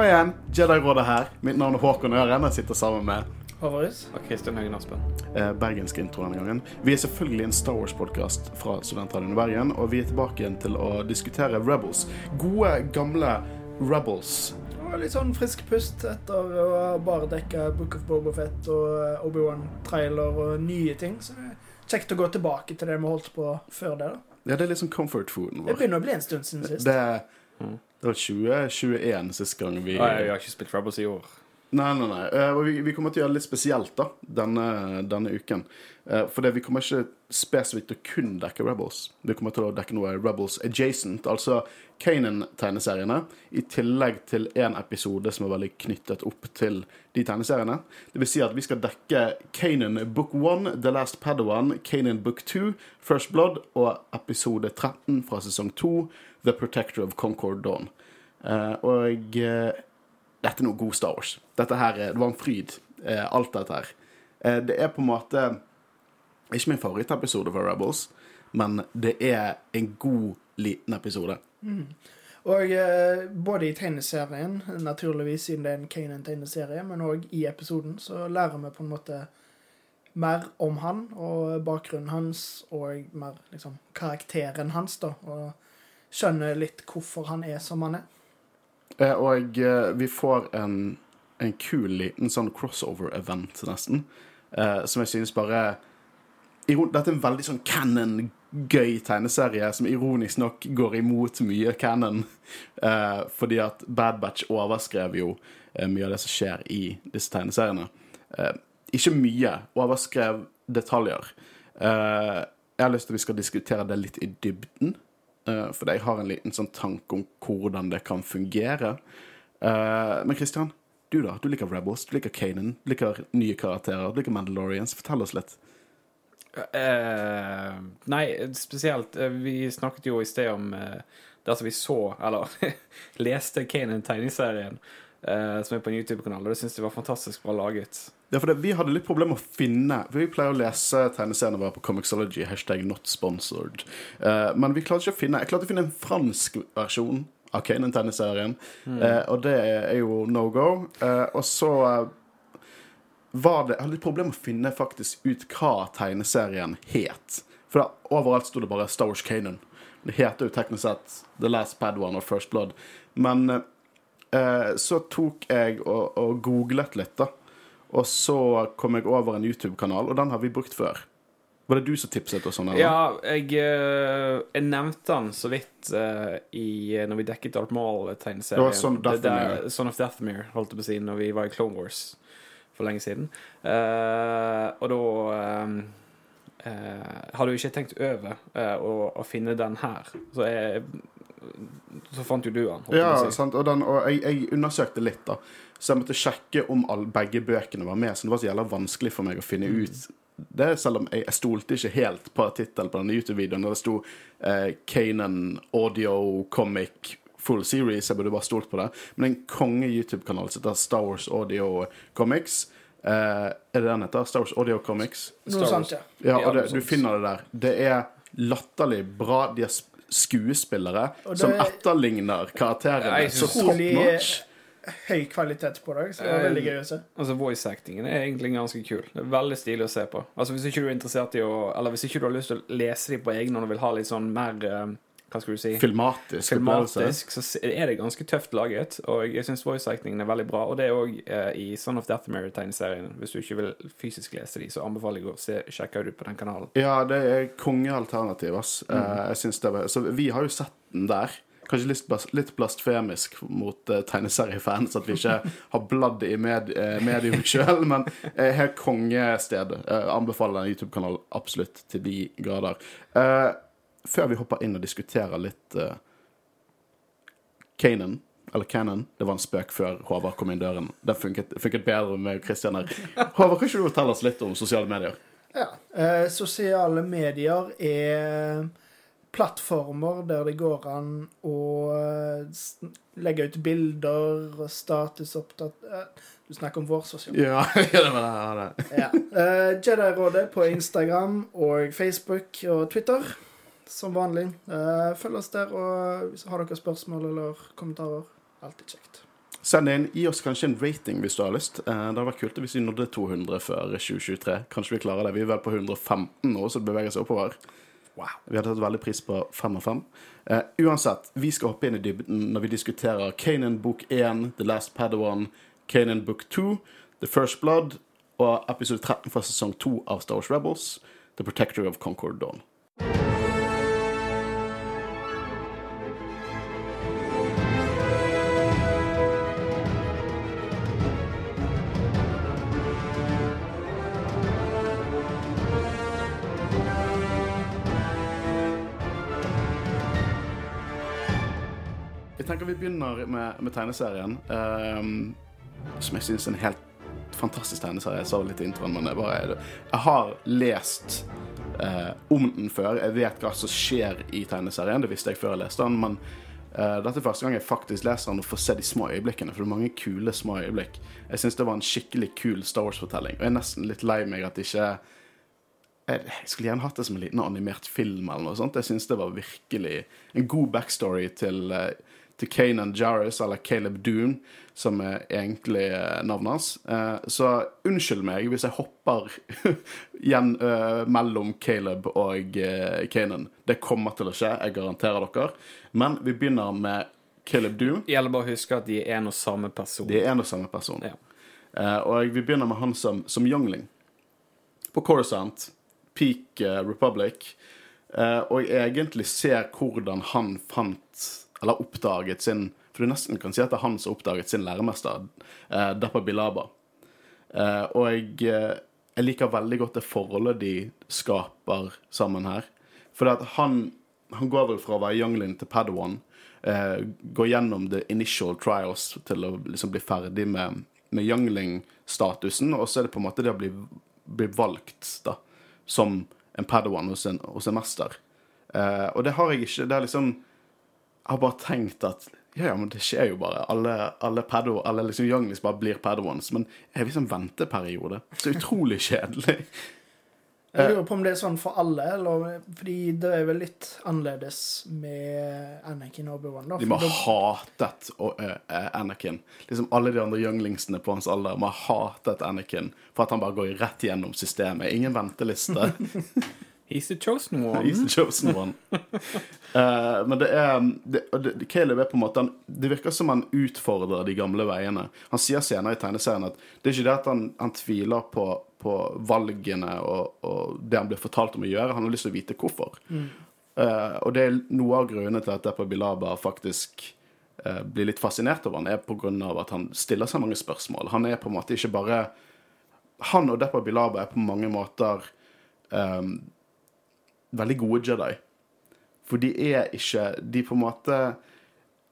Hallo igjen, Jedi-rådet her. Mitt navn er Håkon Øren. Jeg sitter sammen med Håvaris. Og Kristian Høgen Aspen. eh, bergensk intro denne gangen. Vi er selvfølgelig en Star Wars-podkast fra Studentradioen i Bergen, og vi er tilbake igjen til å diskutere Rebels. Gode, gamle Rebels. Og litt sånn frisk pust etter å ha bare dekka Book of Bobafett og Obi-Wan-trailer og nye ting. Så det er kjekt å gå tilbake til det vi holdt på før det. da. Ja, det er sånn comfort fooden Det begynner å bli en stund siden sist. Det, Mm. Det var 2021 sist gang vi Nei, jeg har ikke spilt Rebels i år. Nei, nei, nei. Eh, vi, vi kommer til å gjøre det litt spesielt da, denne, denne uken. Uh, for det, vi kommer ikke spesifikt til å kun dekke Rebels. Vi kommer til å dekke noe Rebels adjacent, altså Kanan-tegneseriene, i tillegg til en episode som er veldig knyttet opp til de tegneseriene. Det vil si at vi skal dekke Kanan Book 1, The Last Padawan, Kanan Book 2, First Blood og episode 13 fra sesong 2, The Protector of Concord Dawn. Eh, og eh, dette er noe god Star Wars. Dette her, er- Det var en fryd, eh, alt dette her. Eh, det er på en måte ikke min favorittepisode for Rebels, men det er en god, liten episode. Og eh, både i tegneserien, naturligvis siden det er en Kanan-tegneserie, men òg i episoden, så lærer vi på en måte mer om han og bakgrunnen hans, og mer liksom karakteren hans, da. Og skjønner litt hvorfor han er som han er. Eh, og eh, vi får en, en kul liten sånn crossover-event, nesten, eh, som jeg synes bare Dette er en veldig sånn canon-gøy tegneserie som ironisk nok går imot mye canon. Fordi at Bad Batch overskrev jo mye av det som skjer i disse tegneseriene. Ikke mye. Overskrev detaljer. Jeg har lyst til at vi skal diskutere det litt i dybden. Uh, fordi jeg har en liten sånn tanke om hvordan det kan fungere. Eh, men Christian, du da? Du liker Rebels, du liker Kanan, du liker nye karakterer, du liker Mandalorians. Fortell oss litt. Uh, nei, spesielt uh, Vi snakket jo i sted om uh, det som vi så, eller leste Kanan tegneserien, uh, som er på en YouTube-kanal, og det syns jeg var fantastisk bra laget. Ja, for det, Vi hadde litt problemer med å finne For Vi pleier å lese tegneseriene våre på Comixology, hashtag not sponsored. Uh, men vi klarte ikke å finne Jeg klarte å finne en fransk versjon av Kanan-tegneserien, eh, og det er jo no go. Uh, og så var det Jeg hadde litt problemer med å finne faktisk ut hva tegneserien het. For da, overalt sto det bare Star Wars Kanan. Det heter jo teknisk sett The Last Padawan og First Blood. Men så tok jeg og, og googlet litt, da. Og så kom jeg over en YouTube-kanal, og den har vi brukt før. Var det du som tipset oss sånn? den? Ja, jeg, eh, jeg nevnte den så vidt uh, i, når vi dekket Darth Maul-tegneserien. Son of Deathmere. Son of Deathmere, holdt jeg på å si, når vi var i Clone Wars for lenge siden. Uh, og da um, uh, hadde jo ikke tenkt over eh, å, å finne den her. Så jeg Så fant jo du han. Ja, si. sant? Og, den, og jeg, jeg undersøkte litt, da. Så jeg måtte sjekke om all, begge bøkene var med. Så det var så jævla vanskelig for meg å finne ut det, selv om jeg, jeg stolte ikke helt på tittelen på denne YouTube-videoen. Der det sto eh, Kanan Audio Comic Full Series. Jeg burde bare stolt på det. Men en konge YouTube-kanal som heter Star Wars Audio Comics. Eh, er det den heter? Star Wars Audio Comics? Noe Star Wars. ja. Ja, Ja, og det, du finner det der. Det er latterlig bra. De sp- skuespillere det- som etterligner karakterene. Jeg Så top notch. høy kvalitet på det, så det er veldig gøy å se. Altså Voice actingen er egentlig ganske kul. Det er Veldig stilig å se på. Altså Hvis ikke du er interessert i å Eller hvis ikke du har lyst til å lese dem på egen hånd og vil ha litt sånn mer eh, Hva skal du si? Filmatisk. Filmatisk, så er det ganske tøft laget. Og jeg syns voice actingen er veldig bra. Og det er òg eh, i Son of Dathomir-tegneserien. Hvis du ikke vil fysisk lese de, så anbefaler jeg å se, sjekke ut på den kanalen. Ja, det er kongealternativ, ass. Eh, jeg synes det var, så vi har jo sett den der. Kanskje litt, litt blasfemisk mot uh, tegneseriefans at vi ikke har bladd i med, uh, medium sjøl, men uh, helt kongested. Uh, anbefaler den YouTube-kanalen absolutt til de grader. Eh, før vi hopper inn og diskuterer litt uh, Kanan, eller Cannon, det var en spøk før Håvard kom inn døren. Den funket, funket bedre med Christian her. Håvard, kan ikke du fortelle oss litt om sosiale medier? Ja. Eh, sosiale medier er plattformer der det går an å eh, legge ut bilder og statusopptatt eh, Du snakker om vår sosiale Ja, ja det var det. ja. Eh, Jedi-rådet på Instagram og Facebook og Twitter. Som vanlig. Eh, følg oss der, og hvis har dere spørsmål eller kommentarer, alltid kjekt. Send inn. Gi oss kanskje en rating hvis du har lyst. Eh, det hadde vært kult hvis vi nådde 200 før 2023. Kanskje vi klarer det. Vi er vel på 115 nå, så det beveger seg oppover. Wow. Vi hadde tatt veldig pris på fem av fem. Eh, uansett, vi skal hoppe inn i dybden når vi diskuterer Kanan bok 1, The Last Padawan, Kanan bok 2, The First Blood og episode 13 fra sesong 2 av Star Wars Rebels, The Protector of Concord Dawn. Begynner med, med tegneserien, um, som jeg syns er en helt fantastisk tegneserie. Jeg sa det litt i introen, men jeg, bare, jeg har lest uh, om den før. Jeg vet hva som skjer i tegneserien, det visste jeg før jeg leste den. Men Uh, dette er første gang jeg faktisk leser den og får se de små øyeblikkene. For det er mange kule små øyeblikk. Jeg syns det var en skikkelig kul Star Wars-fortelling. Og jeg er nesten litt lei meg at ikke jeg skulle gjerne hatt det som en liten animert film. eller noe sånt. Jeg syns det var virkelig en god backstory til, eh, til Kanan Jarris, eller Caleb Doon, som er egentlig eh, navnet hans. Eh, Så unnskyld meg hvis jeg hopper igjen eh, mellom Caleb og Kanan. Det kommer til å skje, jeg garanterer dere. Men vi begynner med Caleb Doon. Gjelder bare å huske at de er en og samme person. De er en og samme person. Ja. Og vi begynner med han som, som youngling. På Coruscant, Peak Republic. Og jeg egentlig ser hvordan han fant, eller oppdaget sin For du nesten kan si at det er han som oppdaget sin læremester, eh, Dappa Bilaba. Eh, og jeg, eh, jeg liker veldig godt det forholdet de skaper sammen her. For han, han går vel fra å være youngling til Padawan. eh, går gjennom the initial trials til å liksom bli ferdig med, med youngling-statusen. Og så er det på en måte det å bli, bli valgt da, som en Padawan hos en, hos en mester. Eh, og det har jeg ikke Det er liksom har bare tenkt at ja, ja, men det skjer jo bare. Alle, alle, pedo, alle liksom younglings bare blir Padawans. Men er vi sånn venteperiode? Så utrolig kjedelig. Jeg lurer på om det er sånn for alle, eller fordi det er vel litt annerledes med Anakin og Obi-Wan. De må ha hatet og, uh, Anakin. Liksom Alle de andre younglingsene på hans alder må ha hatet Anakin for at han bare går rett gjennom systemet. Ingen venteliste. He's the chosen one. He's the chosen one. uh, men det er det, det, Caleb er på en måte han, Det virker som han utfordrer de gamle veiene. Han sier senere i tegneserien at det er ikke det at han, han tviler på, på valgene og, og det han blir fortalt om å gjøre. Han har lyst til å vite hvorfor. Eh, og det er noe av grunnene til at Depa Bilaba faktisk uh, blir litt fascinert over han, er på grunn av at han stiller seg mange spørsmål. Han er på en måte ikke bare Han og Depa Bilaba er på mange måter eh, veldig gode Jedi. For de er ikke De på en måte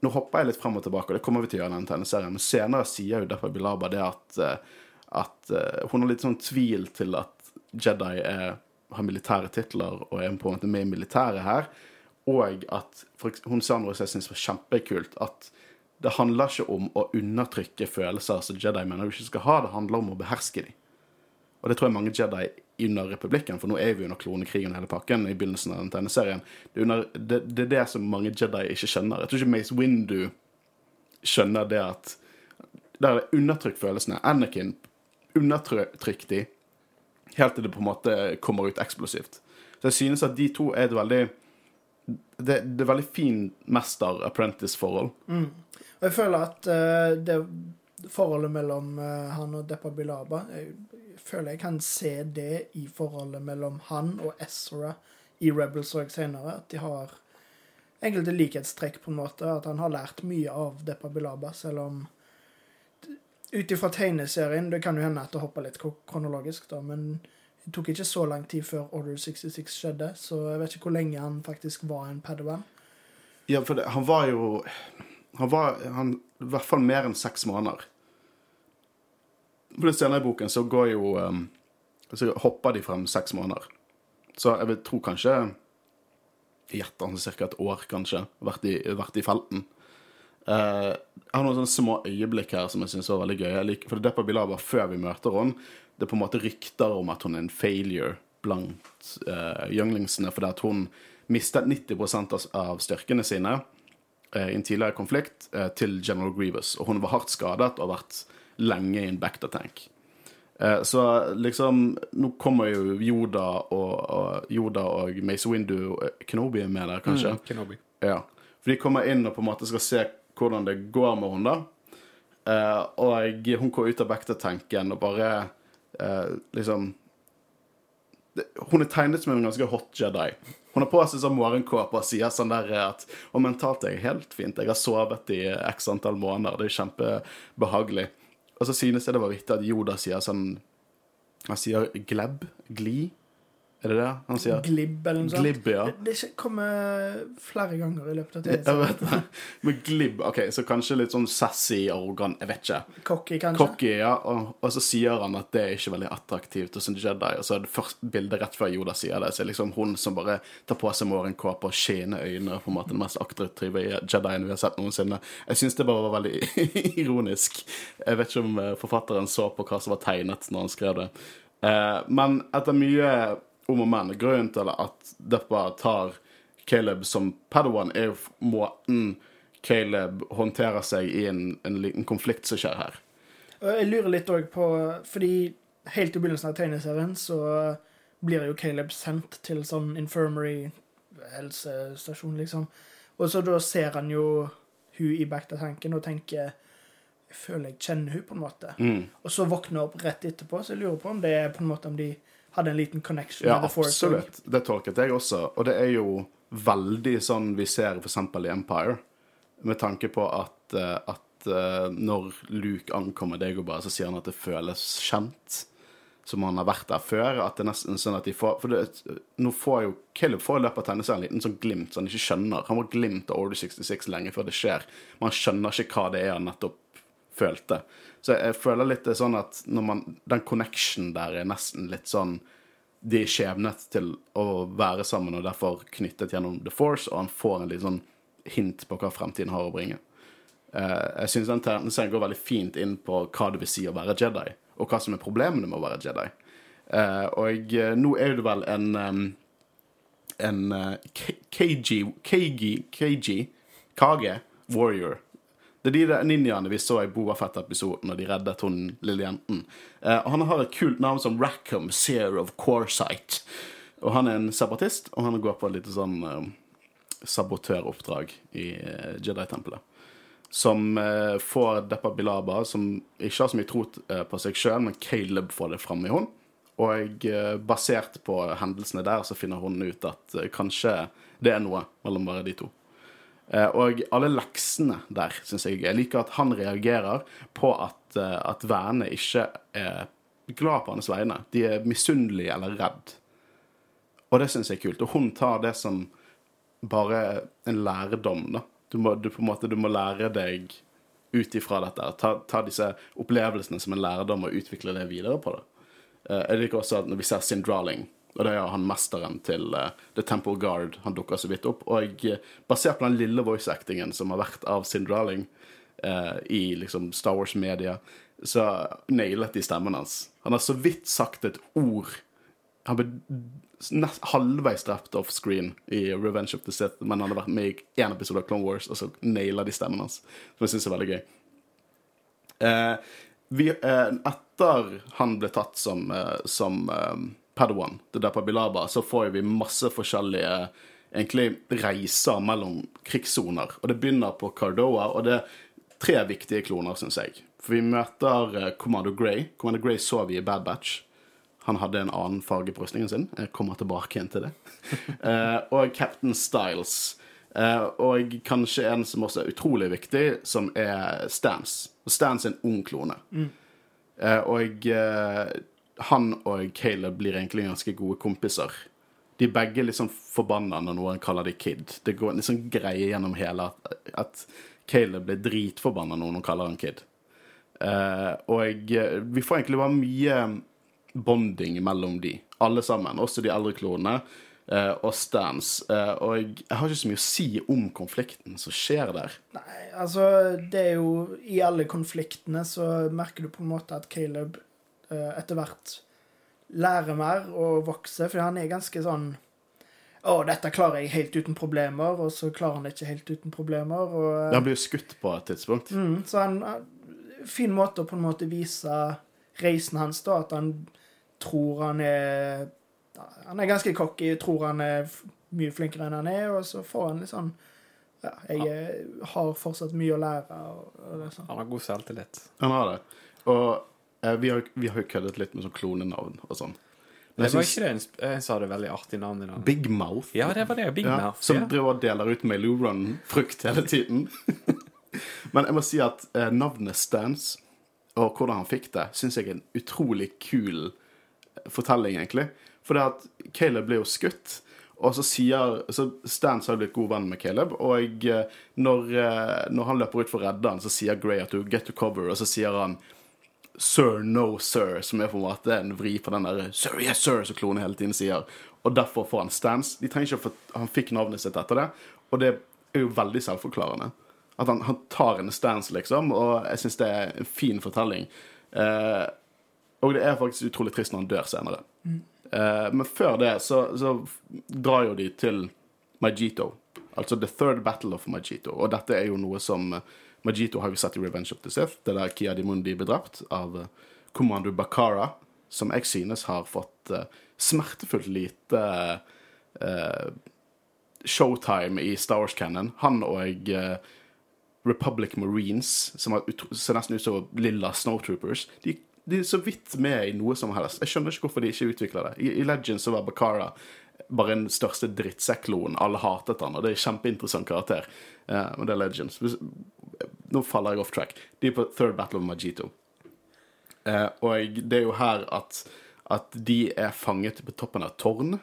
Nå hopper jeg litt frem og tilbake, og det kommer vi til å gjøre i denne tegneserien, men senere sier jo derfor Bilaba det at, eh, at eh, hun har litt sånn tvil til at Jedi er, har militære titler og er på en måte med i militæret her, og at for, Hun sa noe som jeg syns var kjempekult, at det handler ikke om å undertrykke følelser som Jedi mener du ikke skal ha, det handler om å beherske dem. Og det tror jeg mange Jedi under republikken, for nå er vi under klonekrigen og hele pakken i begynnelsen av den tegneserien. Det det, det er det som mange Jedi ikke skjønner. Jeg tror ikke Mace Windu skjønner det at Der er det undertrykt følelsene. Anakin undertrykt de helt til det på en måte kommer ut eksplosivt. Så jeg synes at de to er et veldig Det, det er veldig fin mester-apprentice-forhold. Og jeg føler at uh, det forholdet mellom eh, han og Depa Bilaba Jeg føler jeg kan se det i forholdet mellom han og Ezra i Rebels og senere. At de har enkelte likhetstrekk, på en måte. At han har lært mye av Depa Bilaba, selv om ut ifra tegneserien Det kan jo hende at det hopper litt kronologisk, da, men det tok ikke så lang tid før Order 66 skjedde, så jeg vet ikke hvor lenge han faktisk var en Padawan. Ja, for det, han var jo Han var han, i hvert fall mer enn seks måneder. For det senere i boken så går jo um, Så hopper de frem seks måneder. Så jeg vil tro kanskje gjetter han ca. et år, kanskje. Vært i, vært i felten. Uh, jeg har noen sånne små øyeblikk her som jeg syns var veldig gøy. Jeg liker, for det Depa Bilaba, før vi møter henne, det er på en måte rykter om at hun er en failure blant uh, younglingsene, fordi at hun mistet 90 av, styrkene sine i en tidligere konflikt eh, til General Grievous. Og hun var hardt skadet og har vært lenge i en Bacta-tank. Eh, så liksom Nå kommer jo Yoda og, og Yoda og Mace Windu Kenobi med der, kanskje. Mm, Kenobi. Ja. For de kommer inn og på en måte skal se hvordan det går med henne, da. Eh, og hun går ut av Bacta-tanken og bare eh, liksom Hun er tegnet som en ganske hot Jedi. Hun har på seg sånn morgenkåpe og sier sånn der at Og mentalt er jeg helt fint. Jeg har sovet i x antall måneder. Det er kjempebehagelig. Og så synes jeg det var viktig at Yoda sier sånn Han sier glebb, Gli? Er det det han sier? Glibb eller noe sånt. Glibb, ja. Det, det kommer flere ganger i løpet av Jeg tiden. vet det. Men glibb OK, så kanskje litt sånn sassy, arrogant. Jeg vet ikke. Cocky, kanskje. Cocky, ja. Og, og så sier han at det er ikke veldig attraktivt hos en Jedi. Og så er det første bildet rett før Yoda sier det, så er liksom hun som bare tar på seg morgenkåpe og skjene øyne. På en måte den mest attraktive Jedien vi har sett noensinne. Jeg syns det bare var veldig ironisk. Jeg vet ikke om eh, forfatteren så på hva som var tegnet når han skrev det. Eh, men etter mye om og men, grunnen til at Deppa tar Caleb som Padawan, er jo måten Caleb håndterer seg i en, en liten konflikt som skjer her. Jeg lurer litt òg på Fordi helt i begynnelsen av tegneserien så blir jo Caleb sendt til sånn infirmary, helsestasjon, liksom. Og så da ser han jo hun i back-tanken og tenker Jeg føler jeg kjenner hun på en måte. Mm. Og så våkner opp rett etterpå, så jeg lurer på om det er på en måte om de hadde en liten connection Ja, med The Force. også. absolutt. Det tolket jeg også. Og det er jo veldig sånn vi ser eksempel i Empire, med tanke på at, eh, at eh, når Luke ankommer Dagobah, så sier han at det føles kjent. Som han har vært der før. At det er nesten sånn at de får For det, nå får jo Caleb får i løpet av tegneserien en liten sånn glimt så han ikke skjønner. Han var glimt av Order 66 lenge før det skjer, men han skjønner ikke hva det er han nettopp følte. Så jeg føler litt det er sånn at man, den connection der er nesten litt sånn De er skjebnet til å være sammen og derfor knyttet gjennom The Force, og han får en litt sånn hint på hva fremtiden har å bringe. Eh, jeg syns den tegneserien går veldig fint inn på hva det vil si å være Jedi, og hva som er problemene med å være Jedi. Eh, og jeg, nå er det vel en en eh, KG, KG, KG, KG Warrior. Det er de der ninjaene vi så i Boba Fett-episoden, og de reddet hun lille jenten. Eh, han har et kult navn som Rackham Seer of Corsight. Og han er en separatist, og han går på et lite sånn eh, sabotøroppdrag i eh, Jedi-tempelet. Som eh, får Deppa Bilaba, som ikke har så mye tro eh, på seg sjøl, men Caleb får det fram i henne. Og eh, basert på hendelsene der, så finner hun ut at kanskje det er noe mellom bare de to. Eh, og alle leksene der, syns jeg er gøy. Jeg liker at han reagerer på at, eh, at vennene ikke er glad på hans vegne. De er misunnelige eller redd. Og det syns jeg er kult. Og hun tar det som bare en lærdom, da. Du må, du på en måte, du må lære deg ut ifra dette. Ta, ta disse opplevelsene som en lærdom og utvikle det videre på det. Eh, jeg liker også at når vi ser Sindraling, og det er han mesteren til uh, The Temple Guard, han dukker så vidt opp, og eh, basert på den lille voice-actingen som har vært av Sindraling uh, i liksom Star Wars-media, så nailet de stemmen hans. Han har så vidt sagt et ord. Han ble halvveis drept off-screen i Revenge of the Sith, men han hadde vært med i én episode av Clone Wars, og så naila de stemmen hans. Som jeg syns er veldig gøy. Uh, vi, eh, etter han ble tatt som, eh, som eh, Padawan, The der Bilaba, så får vi masse forskjellige egentlig reiser mellom krigssoner. Og det begynner på Cardoa, og det er tre viktige kloner, syns jeg. For vi møter eh, Commando Grey. Commando Grey så vi i Bad Batch. Han hadde en annen farge på rustningen sin. Jeg kommer tilbake igjen til det. Eh, og Captain Styles. Eh, og kanskje en som også er utrolig viktig, som er Stans. Og Stans er en ung klone. Mm. og han og Caleb blir egentlig ganske gode kompiser. De er begge sånn forbanna når noen kaller de Kid. Det går en liksom greie gjennom hele at, at Caleb blir dritforbanna når noen kaller han Kid. Uh, og eh, vi får egentlig bare mye bonding mellom de, alle sammen. Også de eldre klonene uh, og Stans. Uh, og jeg har ikke så mye å si om konflikten som skjer der. Nei, altså det er jo I alle konfliktene så merker du på en måte at Caleb etter hvert lærer mer og vokser, for han er ganske sånn Å, dette klarer jeg helt uten problemer, og så klarer han det ikke helt uten problemer. Og, Han blir jo skutt på et tidspunkt. mm, så han han- Fin måte å på en måte vise reisen hans, da. At han tror han er Han er ganske cocky, tror han er mye flinkere enn han er, og så får han litt sånn Ja, jeg eh, har fortsatt mye å lære, og, og det er sånn. Han har god selvtillit. Han har det. Og eh, vi har vi har jo køddet litt med sånn klonenavn og sånn. Men Det jeg var ikke det en, sp- sa det veldig artig navn i dag. Big Mouth Ja, det var det. Big ja, Mouth. Som ja. driver og deler ut Meilu Run-frukt hele tiden. Men jeg må si at eh, navnet Stans, og hvordan han fikk det, syns jeg er en utrolig kul eh, fortelling, egentlig. For det at Caleb ble jo skutt, og så sier så Stans har blitt god venn med Caleb, og eh, når, eh, når han løper ut for å redde han, så sier Grey at du 'get to cover', og så sier han Sir, no sir, som er på en måte en vri på den der Sir, yes sir, som klonen hele tiden sier. Og derfor får han stance. De trenger ikke å få, Han fikk navnet sitt etter det, og det er jo veldig selvforklarende. At han, han tar en stance, liksom, og jeg syns det er en fin fortelling. Eh, og det er faktisk utrolig trist når han dør senere. Eh, men før det så, så drar jo de til Majito. Altså The Third Battle of Majito. Og dette er jo noe som Majito har vi sett i Revenge of the Sith. Det der Kia Dimundi ble drept av eh, kommando Bakara, som jeg synes har fått eh, smertefullt lite uh, showtime i Star Wars Cannon. Han og uh, Republic Marines, som ser nesten ut som lilla Snowtroopers, de, de er så vidt med i noe som helst. Jeg skjønner ikke hvorfor de ikke utvikler det. I, i Legends så var Bakara bare den største drittsekkloen. Alle hatet han, og det er en kjempeinteressant karakter. Uh, men det er Legends. Nå faller jeg off track. De er på Third Battle of Majito. Eh, og det er jo her at, at de er fanget på toppen av et tårn.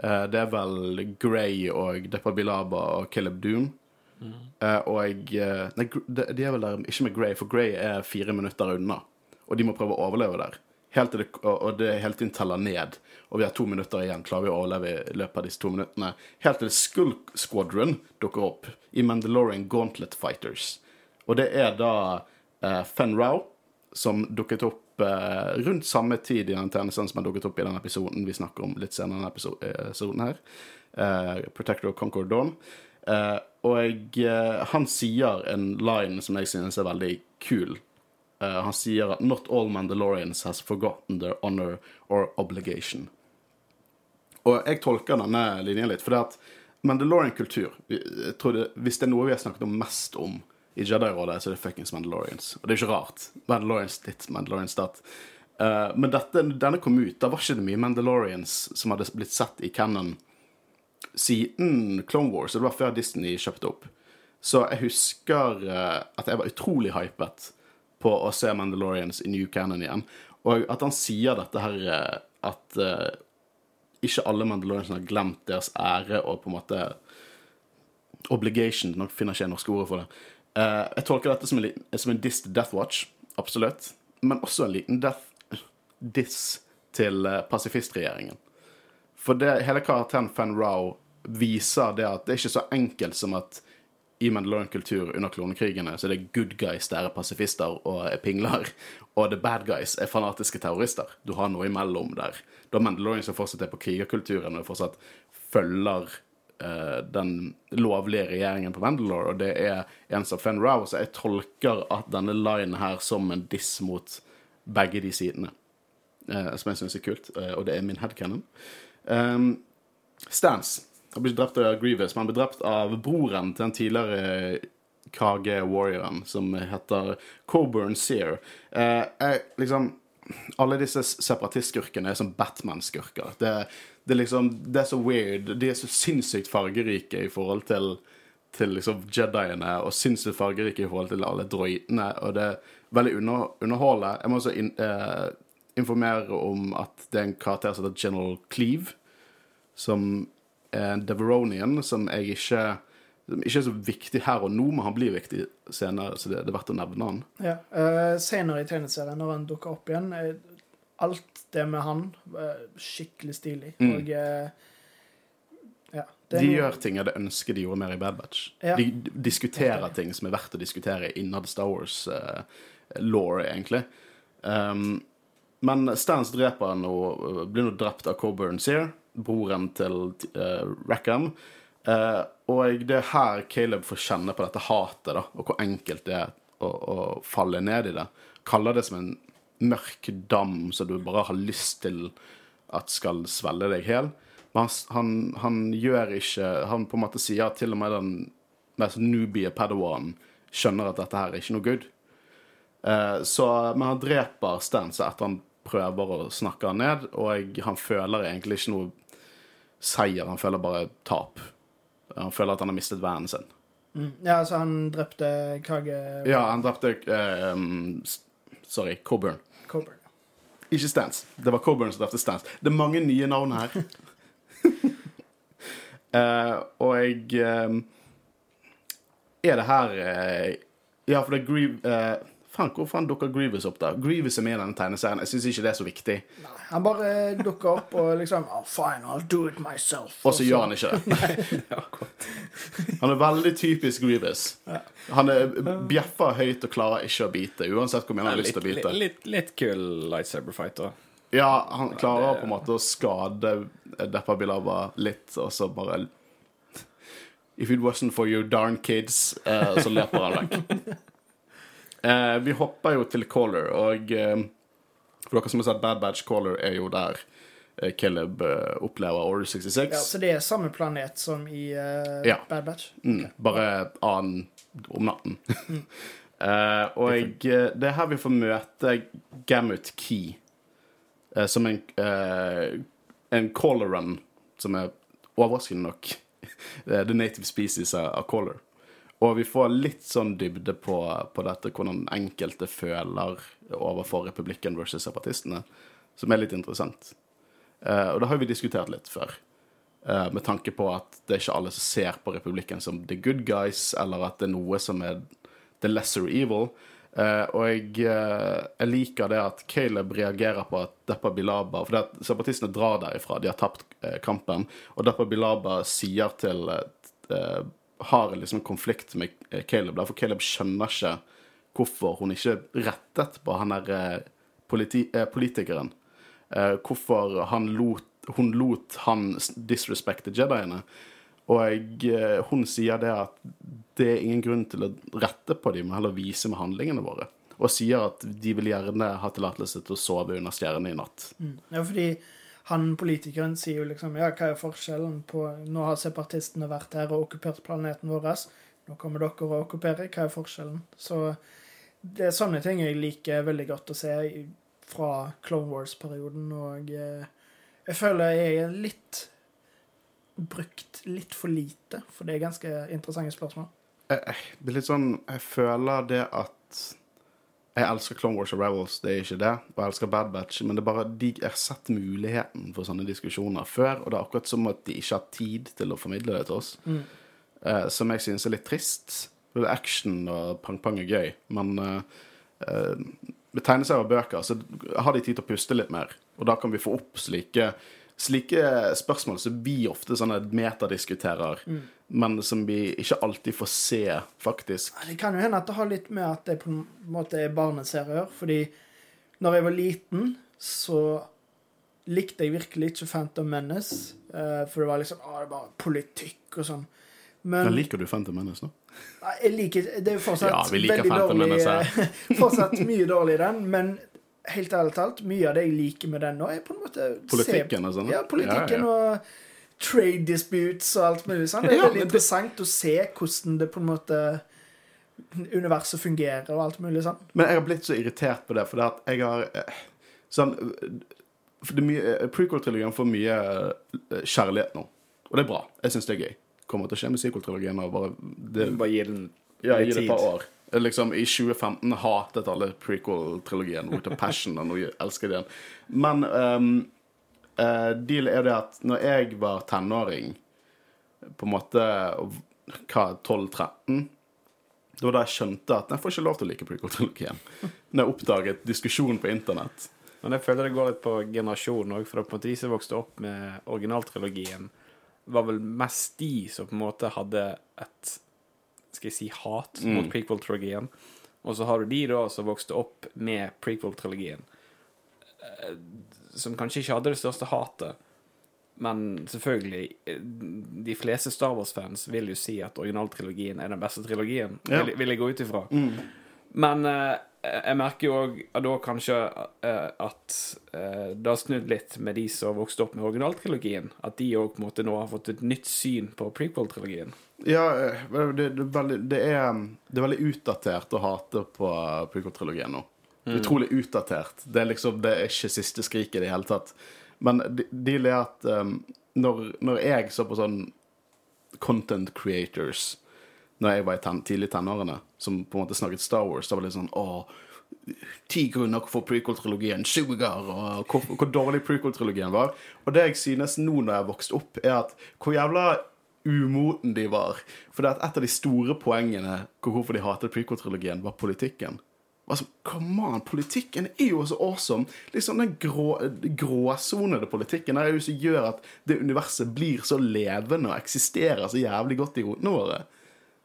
Eh, det er vel Grey og Depa Bilaba og Caleb Doom. Eh, og eh, Nei, de er vel der ikke med Grey, for Grey er fire minutter unna. Og de må prøve å overleve der. Helt til det, og, det hele tiden teller ned. Og vi har to minutter igjen. Klarer vi å overleve i løpet av disse to minuttene? Helt til Skull Squadron dukker opp i Mandalorian Gauntlet Fighters. Og det er da eh, Fen Rau som dukket opp eh, rundt samme tid i den tjenesten som har dukket opp i den episoden vi snakker om litt senere denne eh, episoden her. Eh, Protector of Concord Dawn. Eh, og eh, han sier en line som jeg synes er veldig kul. Eh, han sier at 'Not all Mandalorians has forgotten their honor or obligation'. Og jeg tolker denne linjen litt, for det at Mandalorian-kultur Hvis det er noe vi har snakket om mest om i Jedi-rådet, så er det fuckings Mandalorians. Og det er ikke rart. Mandalorians ditt, Mandalorians datt. Uh, men dette, denne kom ut, da var ikke det mye Mandalorians som hadde blitt sett i canon siden Clone Wars, det var før Disney kjøpte opp. Så jeg husker eh, at jeg var utrolig hypet på å se Mandalorians i New Canon igjen. Og at han sier dette her eh, at uh, ikke alle Mandalorians har glemt deres ære og på en måte obligation. Nå finner ikke jeg norske ordet for det. Uh, jeg tolker dette som en, som en diss til Death Watch, absolutt. Men også en liten death, diss til uh, pasifistregjeringen. For det, hele karakteren Fan Rao viser det at det er ikke så enkelt som at i Mandalorian-kultur under klonekrigene så er det good guys der er pasifister og er pingler, og the bad guys er fanatiske terrorister. Du har noe imellom der. Du har Mandalorian som fortsatt er på krigerkulturen og fortsatt følger uh, den lovlige regjeringen på Mandalore, og det er en som Fen Rao, så jeg tolker at denne linen her som en diss mot begge de sidene. uh, som jeg syns er kult, uh, og det er min headcanon. Um, Stans han blir ikke drept av Grievous, men han blir drept av broren til den tidligere KG-warrioren, som heter Coburn Sear. Eh, jeg, liksom Alle disse separatistskurkene er som Batman-skurker. Det, det, liksom, det er så weird. De er så sinnssykt fargerike i forhold til til liksom Jediene, og sinnssykt fargerike i forhold til alle droidene. Og det er veldig under, underholdende. Jeg må også in, eh, informere om at det er en karakter som heter General Cleave, som er en Deveronian, som jeg ikke som ikke er så viktig her og nå, men han blir viktig senere, så det, det er verdt å nevne han. Ja. Uh, senere i tegneserien, når han dukker opp igjen, eh, alt det med han uh, skikkelig stilig. Mm. Og uh, ja. det er De noe- gjør ting jeg hadde ønsket de gjorde mer i Bad Batch. Ja. De diskuterer ting som er verdt å diskutere innad Star Wars-law, egentlig. Um, men Stans dreper han og blir nå drept av Coburn Sear. Broren til uh, Rackham. Uh, og det er her Caleb får kjenne på dette hatet, da, og hvor enkelt det er å, å falle ned i det. Kaller det som en mørk dam som du bare har lyst til at skal svelle deg hel. Men han, han, han gjør ikke Han på en måte sier at til og med den mest noobie padawan skjønner at dette her er ikke noe good. Eh, så, men han dreper Stance etter han prøver å snakke han ned, og han føler egentlig ikke noe seier, han føler bare tap. Han føler at han har mistet vennen sin. Mm. Ja, altså han drepte Kage Ja, han drepte eh, um, Sorry, Coburn. Coburn. Ikke Stance. Det var Coburn som drepte Stance. Det er mange nye navn her. uh, og jeg eh, Er det her uh, Ja, for det er Grieve eh, Faen, hvor faen dukker Grievous opp, da? Grievous er med i denne tegneserien. Jeg syns ikke det er så viktig. Nei, han bare dukker opp og liksom oh, Fine, I'll do it myself. Og så gjør han ikke det. han er veldig typisk Grievous. Han er bjeffer høyt og klarer ikke å bite, uansett hvor mye han har lyst til å Litt, bite. litt, litt kul lightsaber-fighter. Ja, han klarer på en måte å skade Deppa Bilava litt, og så bare If it wasn't for you darn kids, uh, så løper han vekk. Eh, vi hopper jo til Caller, og eh, for dere som har sett Bad Batch, Caller er jo der eh, Caleb eh, opplever Order 66. Ja, så det er samme planet som i eh, Ja. Bad Batch? Mm, bare annen om natten. Eh, og det er her vi får møte Gamut Key, som en, en caller run, som er overraskende nok the native species av caller. Og vi får litt sånn dybde på, på dette, hvordan enkelte føler overfor republikken versus separatistene, som er litt interessant. Uh, og det har vi diskutert litt før. uh, med tanke på at det er ikke alle som ser på republikken som the good guys, eller at det er noe som er the lesser evil. Uh, og jeg, jeg liker det at Caleb reagerer på at Deppa Bilaba For det at separatistene drar derifra, de har tapt kampen, og Deppa Bilaba sier til Har liksom en konflikt med Caleb, der, for Caleb skjønner ikke hvorfor hun ikke rettet på han der eh, politi eh, politikeren. Eh, hvorfor han lot, hun lot han disrespecte Jediene. Og hun sier det at det er ingen grunn til å rette på dem, men heller vise med handlingene våre. Og sier at de vil gjerne ha tillatelse til å sove under stjernene i natt. Mm. Ja, fordi han politikeren sier jo liksom Ja, hva er forskjellen på Nå har separatistene vært her og okkupert planeten vår. Nå kommer dere og okkuperer. Hva er forskjellen? Så det er sånne ting jeg liker veldig godt å se fra Clone Wars-perioden, og eh, jeg føler jeg er litt brukt litt for lite, for det er ganske interessante spørsmål. Jeg, jeg, det er litt sånn Jeg føler det at Jeg elsker Clone Wars og Rebels, det er ikke det. Og jeg elsker Bad Batch, men det er bare de har sett muligheten for sånne diskusjoner før, og det er akkurat som at de ikke har tid til å formidle det til oss. Eh, som jeg synes er litt trist. Action og pang-pang er gøy, men eh, eh, med tegneserier og bøker så har de tid til å puste litt mer, og da kan vi få opp slike Slike spørsmål som vi ofte sånne metadiskuterer, men som vi ikke alltid får se, faktisk. Det kan jo hende at det har litt med at det på en måte er barneserier. Fordi når jeg var liten, så likte jeg virkelig ikke Phantom Menace. eh, For det var liksom Å, det er bare politikk og sånn. Men Men liker du Phantom Menace nå? Nei, jeg liker Det er jo fortsatt Ja, vi liker veldig Phantom dårlig Menace eh, Fortsatt mye dårlig i den, men helt ærlig talt, mye av det jeg liker med den nå, er på en måte Politikken og sånn? Ja, politikken Ja, ja. og trade disputes og alt mulig sånn. Det er Ja, veldig interessant å se hvordan det på en måte universet fungerer og alt mulig sånn. Men jeg har blitt så irritert på det, for det at jeg har eh, sånn eh, Prequel-trilogien får mye eh, kjærlighet nå, og det er bra. Jeg syns det er gøy. Kommer til å skje med sequel-trilogien. bare det, Bare gi den Ja, gi det et par år. Liksom, I 2015 hatet alle prequel-trilogien. With a passion, og nå elsker jeg den. Men um, uh, deal er det at når jeg var tenåring, på en måte hva, 12-13 Det var da jeg skjønte at jeg får ikke lov til å like prequel-trilogien. Når jeg oppdaget diskusjon på internett. Men jeg føler det går litt på generasjon òg, for på en måte de som vokste opp med originaltrilogien, var vel mest de som på en måte hadde et skal jeg si hat mot prequel-trilogien. Og så har du de da som vokste opp med prequel-trilogien, eh, som kanskje ikke hadde det største hatet, men selvfølgelig eh, De fleste Star Wars-fans vil jo si at originaltrilogien er den beste trilogien. Ja. Vil, vil jeg gå ut ifra. Men eh, jeg merker jo òg da kanskje eh, at eh, det har snudd litt med de som vokste opp med originaltrilogien. At de òg på en måte nå har fått et nytt syn på prequel-trilogien. Ja, eh, det, det, er veldig, det, er, det er veldig utdatert å hate på prequel-trilogien nå. Utrolig utdatert. Det er liksom, det er ikke siste skriket i det hele tatt. Men de- deal er at um, når, når jeg så på sånn content creators Når jeg var i ten, tidlig tenårene, som på en måte snakket Star Wars, da var det sånn åh, ti grunner for prequel-trilogien suger, og hvor, hvor dårlig prequel-trilogien var. Og det jeg synes nå når jeg har vokst opp, er at hvor jævla umoten de var. For det at et av de store poengene hvor hvorfor de hatet prequel-trilogien, var politikken. Altså, come on, Politikken er jo så awesome. Liksom Den grå, gråsonede politikken er jo som gjør at det universet blir så levende og eksisterer så jævlig godt i hodene våre.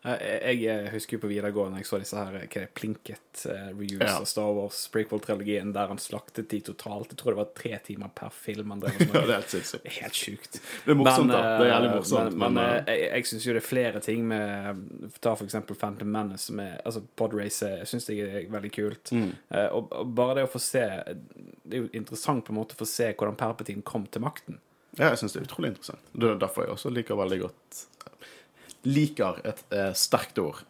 Eh, Jeg, jeg husker jo på videregående jeg så disse her hva er det, Plinket reuse reviews Ja. av Star Wars prequel-trilogien der han slaktet de totalt. Jeg tror det var tre timer per film. Ja, det er helt sinnssykt. Helt sjukt. Det er morsomt, da. Det er jævlig eh, morsomt, Men, men, men, eh, jeg, jeg syns jo det er flere ting med Ta for eksempel Phantom Menace, som er Altså Podrace, jeg syns det er veldig kult. Mm. Eh, og, og bare det å få se Det er jo interessant på en måte å få se hvordan Perpetin kom til makten. Ja, jeg syns det er utrolig interessant. Det er derfor jeg også liker veldig godt Liker et eh, sterkt ord.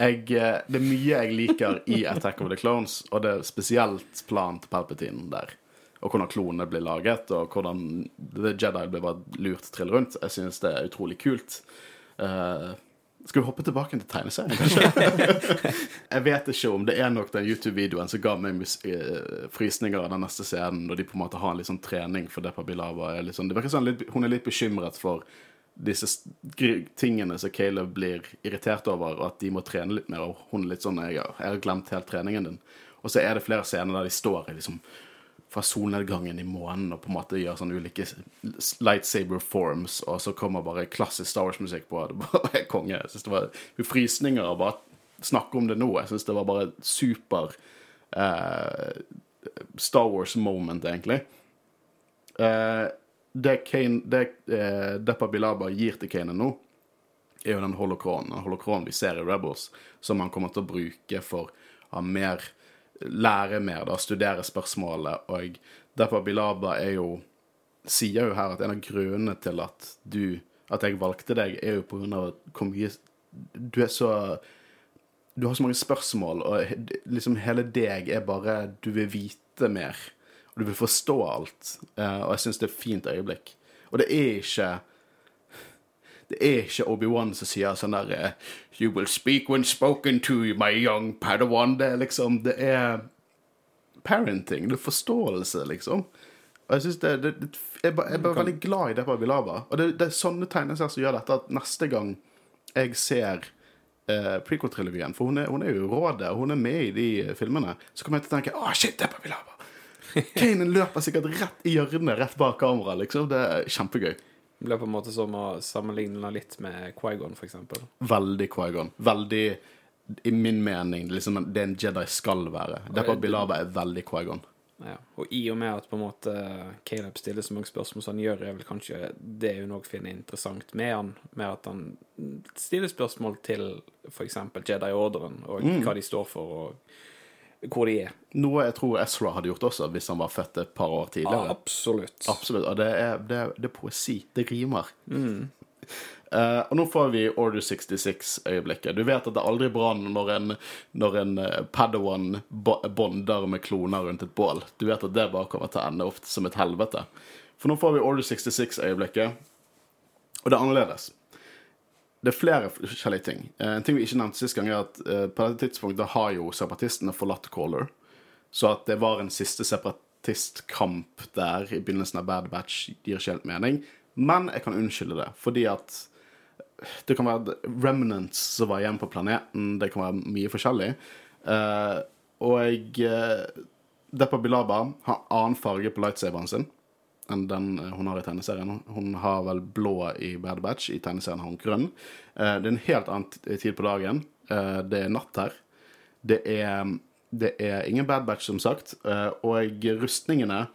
Jeg, eh, det er mye jeg liker i Attack of the Clones, og det er spesielt planen til Palpatine der. Og hvordan klonene blir laget, og hvordan The Jedi blir bare lurt trill rundt. Jeg synes det er utrolig kult. Uh, skal vi hoppe tilbake til tegneserien, kanskje? jeg vet ikke om det er nok den YouTube-videoen som ga meg eh, frysninger av den neste scenen, når de på en måte har en litt sånn trening for Depa Bilava. Sånn, det virker sånn litt, hun er litt bekymret for disse tingene som Caleb blir irritert over, og at de må trene litt mer. Og hun er litt sånn jeg 'Jeg har glemt helt treningen din'. Og så er det flere scener der de står liksom fra solnedgangen i månen og på en måte gjør sånne ulike lightsaber forms, og så kommer bare klassisk Star Wars-musikk på. Det bare er konge. Jeg synes det var frysninger av bare snakke om det nå. Jeg syns det var bare super eh, Star Wars-moment, egentlig. Eh, det Kane, det eh, Deppa Bilaba gir til Kane nå, er jo den holokronen. Den holokronen vi ser i Rebels, som han kommer til å bruke for å mer lære mer, da, studere spørsmålet. Og Deppa Bilaba er jo sier jo her at en av grunnene til at du at jeg valgte deg, er jo på grunn av hvor mye Du er så Du har så mange spørsmål, og liksom hele deg er bare Du vil vite mer. Og du vil forstå alt. Eh, og jeg syns det er et fint øyeblikk. Og det er ikke det er ikke Obi-Wan som sier sånn der eh, You will speak when spoken to, my young Padawan. Det er liksom Det er parenting. Det er forståelse, liksom. Og jeg synes det, det, det Jeg bare, jeg er bare veldig glad i det på Bilaba. Og det, det er sånne tegneserier som gjør dette, at neste gang jeg ser eh, prequel-trilogien, for hun er, hun er jo rådet, og hun er med i de eh, filmene, så kommer jeg til å tenke Å, shit, det er på Kanan løper sikkert rett i hjørnet, rett bak kamera, liksom. Det er kjempegøy. Det blir på en måte som å sammenligne litt med Quaigon, eksempel. Veldig Quaigon. Veldig, i min mening, liksom det en Jedi skal være. Derfor Bilaba er veldig Quaigon. Ja. Og i og med at på en måte Caleb stiller så mange spørsmål som han gjør, er vel kanskje det hun òg finner interessant med han, med at han stiller spørsmål til f.eks. Jedi-ordren, og hva de står for, og hvor de er. Noe jeg tror Ezra hadde gjort også, hvis han var født et par år tidligere. Absolutt. Absolutt. Og det er, det, er, det er poesi. Det rimer. Eh, og nå får vi Order 66-øyeblikket. Du vet at det aldri bra når en, når en eh, Padawan bonder med kloner rundt et bål. Du vet at det bare kommer til å ende opp som et helvete. For nå får vi Order 66-øyeblikket, og det er annerledes. Det er flere forskjellige ting. Eh, en ting vi ikke nevnte sist gang, er at eh, på dette tidspunktet har jo separatistene forlatt Caller. Så at det var en siste separatistkamp der i begynnelsen av Bad Batch, gir ikke helt mening. Men jeg kan unnskylde det, fordi at det kan være remnants som var igjen på planeten. Det kan være mye forskjellig. Eh, og Depa Bilaba har annen farge på lightsaberen sin enn den eh, hun har i tegneserien. Hun har vel blå i Bad Batch, i tegneserien har hun grønn. Eh, det er en helt annen tid på dagen. Eh, det er natt her. Det er, det er ingen Bad Batch, som sagt, eh, og rustningene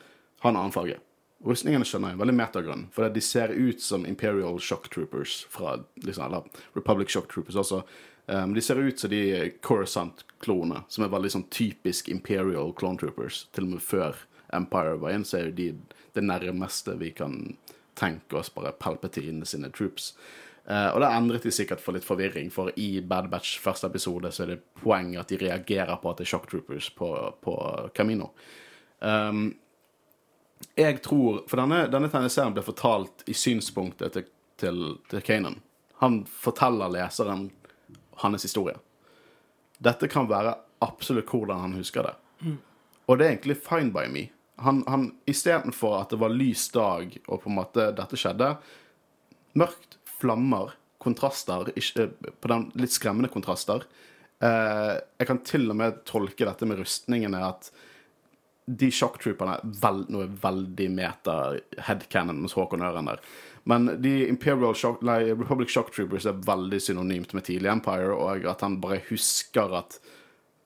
har en annen farge. Rustningene skjønner jeg, veldig metagrønn, For de ser ut som Imperial Shock Troopers fra liksom, eller Republic Shock Troopers også. Um, de ser ut som de Coruscant-klonene, som er veldig sånn typisk Imperial Clone Troopers. Til og med før Empire var inn, så er de det nærmeste vi kan tenke oss bare Palpatine sine troops. Uh, og det endret de sikkert for litt forvirring, for i Bad Batch første episode så er det poeng at de reagerer på at det er Shock Troopers på, på Camino. Um, jeg tror For denne, denne tegneserien ble fortalt i synspunktet til, til, til Kanan. Han forteller leseren hans historie. Dette kan være absolutt hvordan han husker det. Og det er egentlig fine by me. Han, han Istedenfor at det var lys dag, og på en måte dette skjedde Mørkt, flammer, kontraster, ikke, på den litt skremmende kontraster. Eh, jeg kan til og med tolke dette med rustningene at de shocktrooperne veld, Nå er veldig meta headcanon hos Håkon Øren der. Men de Imperial shock, nei, Republic Shock Troopers er veldig synonymt med tidlig Empire, og at han bare husker at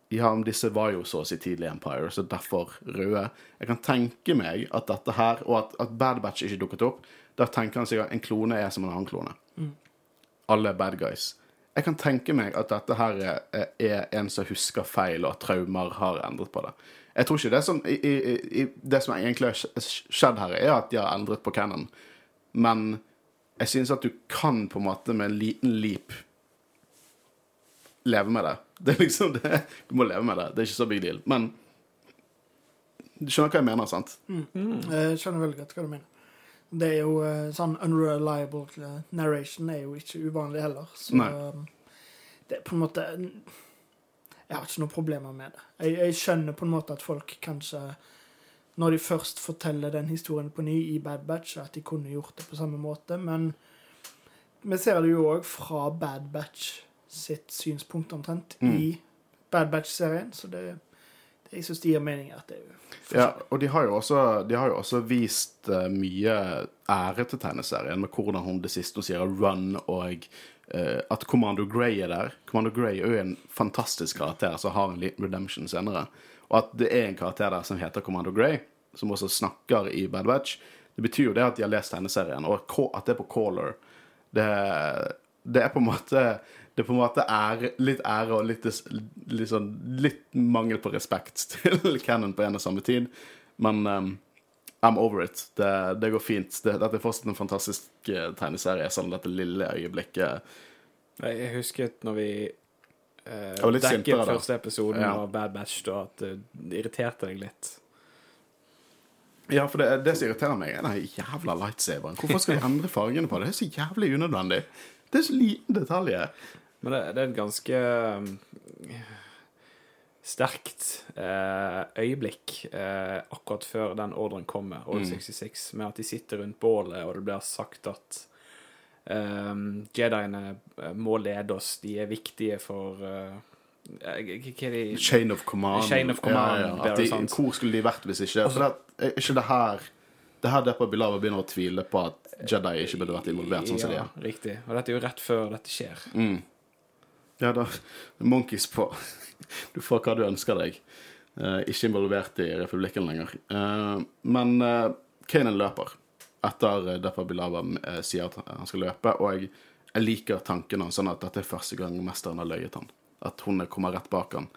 ja, men disse var jo så å si tidlig Empire, så derfor røde. Jeg kan tenke meg at dette her, og at, at Bad Batch ikke dukket opp, da tenker han seg at en klone er som en annen klone. Alle er bad guys. Jeg kan tenke meg at dette her er, er en som husker feil, og at traumer har endret på det. Jeg tror ikke det som, i, i, i, det som egentlig har skjedd her, er at de har endret på canon. Men jeg synes at du kan på en måte med en liten leap leve med det. Det er liksom det. Du må leve med det. Det er ikke så big deal. Men du skjønner hva jeg mener, sant? Jeg skjønner veldig godt hva du mener. Det er jo eh, sånn unreliable eh, narration er jo ikke uvanlig heller. Så Nei. eh, det er på en måte Jeg har ikke noen problemer med det. Jeg, jeg skjønner på en måte at folk kanskje Når de først forteller den historien på ny i Bad Batch, at de kunne gjort det på samme måte, men vi ser det jo òg fra Bad Batch sitt synspunkt omtrent Mm. i Bad Batch-serien, så det, det jeg syns det gir mening at det er Ja, og de har jo også, de har jo også vist uh, mye ære til tegneserien, med hvordan hun det siste hun sier, run, og uh, at Commando Grey er der. Commando Grey er jo en fantastisk karakter som har en liten redemption senere. Og at det er en karakter der som heter Commando Grey, som også snakker i Bad Batch, det betyr jo det at de har lest tegneserien, og at- at det er på caller. Det, det er på en måte det på en måte er litt ære og litt, litt, sånn, litt mangel på respekt til Cannon på en og samme tid. Men um, I'm over it. Det, det går fint. Det, dette er fortsatt en fantastisk eh, tegneserie, sånn dette lille øyeblikket. Jeg husket når vi eh, dekket sintere første episoden Ja. av Bad Batch, da, at det irriterte deg litt. Ja, for det, det som irriterer meg, er den jævla lightsaberen. Hvorfor skal de endre fargene på det? Det er så jævlig unødvendig. Det er så liten detalj. Men det, det er et ganske um, sterkt eh, øyeblikk eh, akkurat før den ordren kommer, Order Mm. 66, med at de sitter rundt bålet, og det blir sagt at um, Jediene eh, må lede oss, de er viktige for eh, eh, Chain of command. Chain of command, Ja, ja. de, hvor skulle de vært hvis ikke For det, er ikke det her Det her Depa Bilava begynner å tvile på at Jedi ikke burde vært involvert, sånn som de er. riktig. Og dette er jo rett før dette skjer. Mm. Ja, da Monkeys på Du får hva du ønsker deg. Eh, ikke involvert i republikken lenger. Eh, men uh, Kanan løper etter uh, Depa Bilava eh, sier at han skal løpe, og jeg, jeg liker tanken hans sånn at dette er første gang mesteren har løyet han. At hun kommer rett bak han.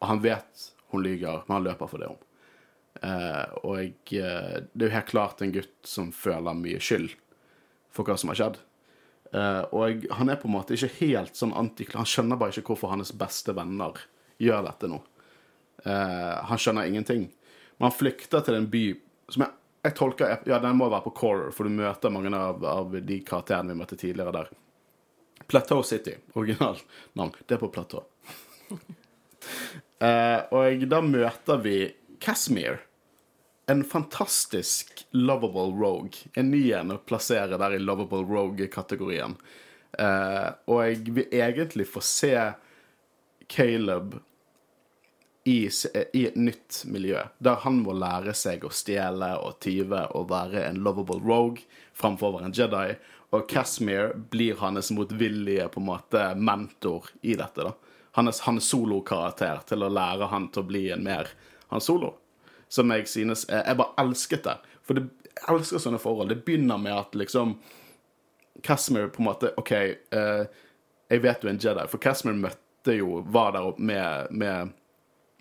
Og han vet hun lyver, men han løper for det om. Eh, og eh, det er jo helt klart en gutt som føler mye skyld for hva som har skjedd. Eh, og han er på en måte ikke helt sånn anti... Han skjønner bare ikke hvorfor hans beste venner gjør dette nå. Han skjønner ingenting. Men han flykter til en by som jeg, jeg tolker Ja, den må være på Corer, for du møter mange av, av de karakterene vi møtte tidligere der. Plateau City, original navn. Det er på Plateau. Eh, og da møter vi Casimir. En fantastisk lovable rogue. En ny en å plassere der i lovable rogue-kategorien. Uh, og jeg vil egentlig få se Caleb i, i et nytt miljø, der han må lære seg å stjele og tyve og være en lovable rogue framfor å være en Jedi. Og Casimir blir hans motvillige på en måte mentor i dette. da. Hans, hans solokarakter til å lære han til å bli en mer Han Solo. Som jeg synes Jeg, bare elsket det. For det, Jeg elsker sånne forhold. Det begynner med at liksom Casmer på en måte OK, eh, jeg vet du er en Jedi. For Casmer møtte jo Var der med, med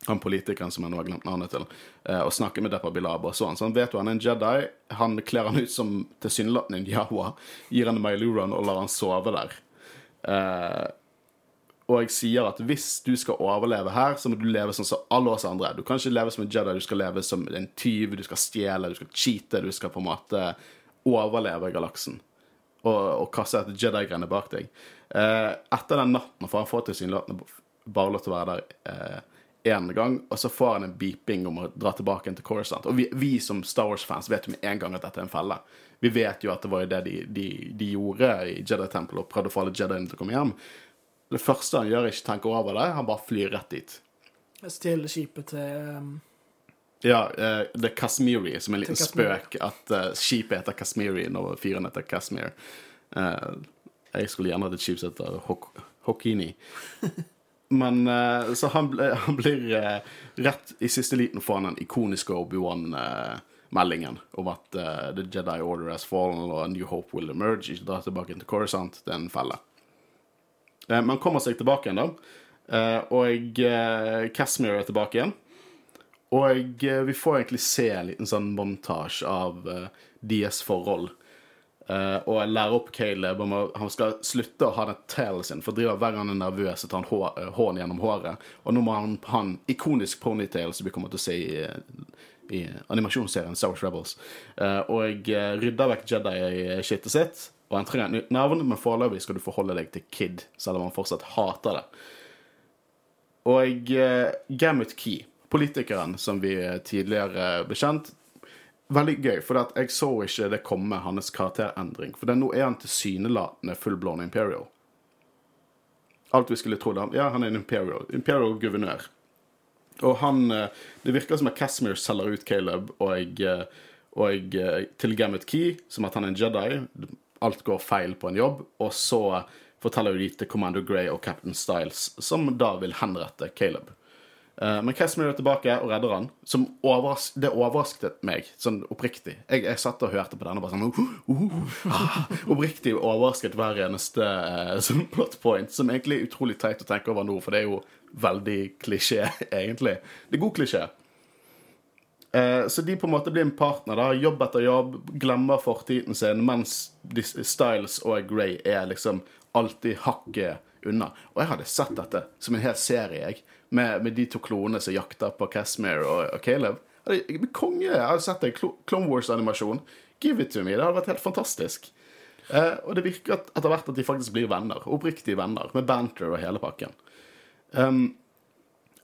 han politikeren som jeg nå har glemt navnet til, eh, og snakket med Deppa Bilaba sånn. Så han vet jo han er en Jedi. Han kler han ut som tilsynelatende en Yawa, gir han en Mailuran og lar han sove der. Eh, og jeg sier at hvis du skal overleve her, så må du leve sånn som alle oss andre. Du kan ikke leve som en Jedi, du skal leve som en tyv, du skal stjele, du skal cheate, du skal på en måte overleve galaksen. Og, og kaste et Jedi-greiene bak deg. Eh, etter den natten får han få tilsynelatende bare lov til å være der én eh, gang, og så får han en beeping om å dra tilbake til Coruscant. Og vi, vi som Star Wars-fans vet jo med en gang at dette er en felle. Vi vet jo at det var jo det de, de, de gjorde i Jedi-tempelet, og prøvde å få alle Jediene til å komme hjem. Det første han gjør, er ikke tanke over det, han bare flyr rett dit. Stjeler skipet til um, Ja, uh, det er Kashmiri, som er en liten spøk at uh, skipet heter Kashmiri når fyren heter Kashmir. Uh, jeg skulle gjerne hatt et skip som heter Hok Hokini. Men Så han, ble, han blir rett i siste liten får han den ikoniske Obi-Wan-meldingen om at The Jedi Order has fallen og A New Hope will emerge. Ikke dra tilbake til Coruscant. Det er en felle. Eh, Men han kommer seg tilbake igjen, da. Eh, Og Casmere Casimir er tilbake igjen. Og eh, vi får egentlig se en liten sånn montasje av eh, deres forhold. Eh, og jeg lærer opp Caleb om han skal slutte å ha den tailen sin. For driver hver gang han er nervøs, så tar han eh, gjennom håret. Og nå må han ha en ikonisk ponytail som vi kommer til å se i, i animasjonsserien Star Wars Rebels. Eh, og jeg rydder vekk Jedi-shitet sitt. Og han trenger et nytt navn, men foreløpig skal du forholde deg til Kid, selv om han fortsatt hater det. Og uh, Gamut Key, politikeren som vi tidligere ble kjent, veldig gøy, for jeg så ikke det komme, hans karakterendring. For nå er han tilsynelatende full-blown Imperial. Alt vi skulle tro. Han, ja, han er en Imperial. Imperial-guvernør. Og han eh, Det virker som at Casimir selger ut Caleb og, eh, og eh, til Gamut Key, som at han er en Jedi. Alt går feil på en jobb. Og så forteller de til Commander Grey og Captain Styles, som da vil henrette Caleb. Men Men Casimir er tilbake og redder han. Som overras det overrasket meg, sånn oppriktig. Jeg, jeg satt og hørte på denne bare sånn uh, uh, ah, Oppriktig overrasket hver eneste uh, sånn plot point, som egentlig er utrolig teit å tenke over nå, for det er jo veldig klisjé, egentlig. Det er god klisjé. Eh, så de på en måte blir en partner, da. Jobb etter jobb, glemmer fortiden sin, mens Styles og Grey er liksom alltid hakket unna. Og jeg hadde sett dette som en hel serie, jeg. Med, med de to klonene som jakter på Casimir og, og Caleb. Konge. Jeg hadde sett en Clone Wars-animasjon. Give it to me. Det hadde vært helt fantastisk. Eh, og det virker at, etter hvert at de faktisk blir venner. Oppriktige venner. Med banter og hele pakken. Um,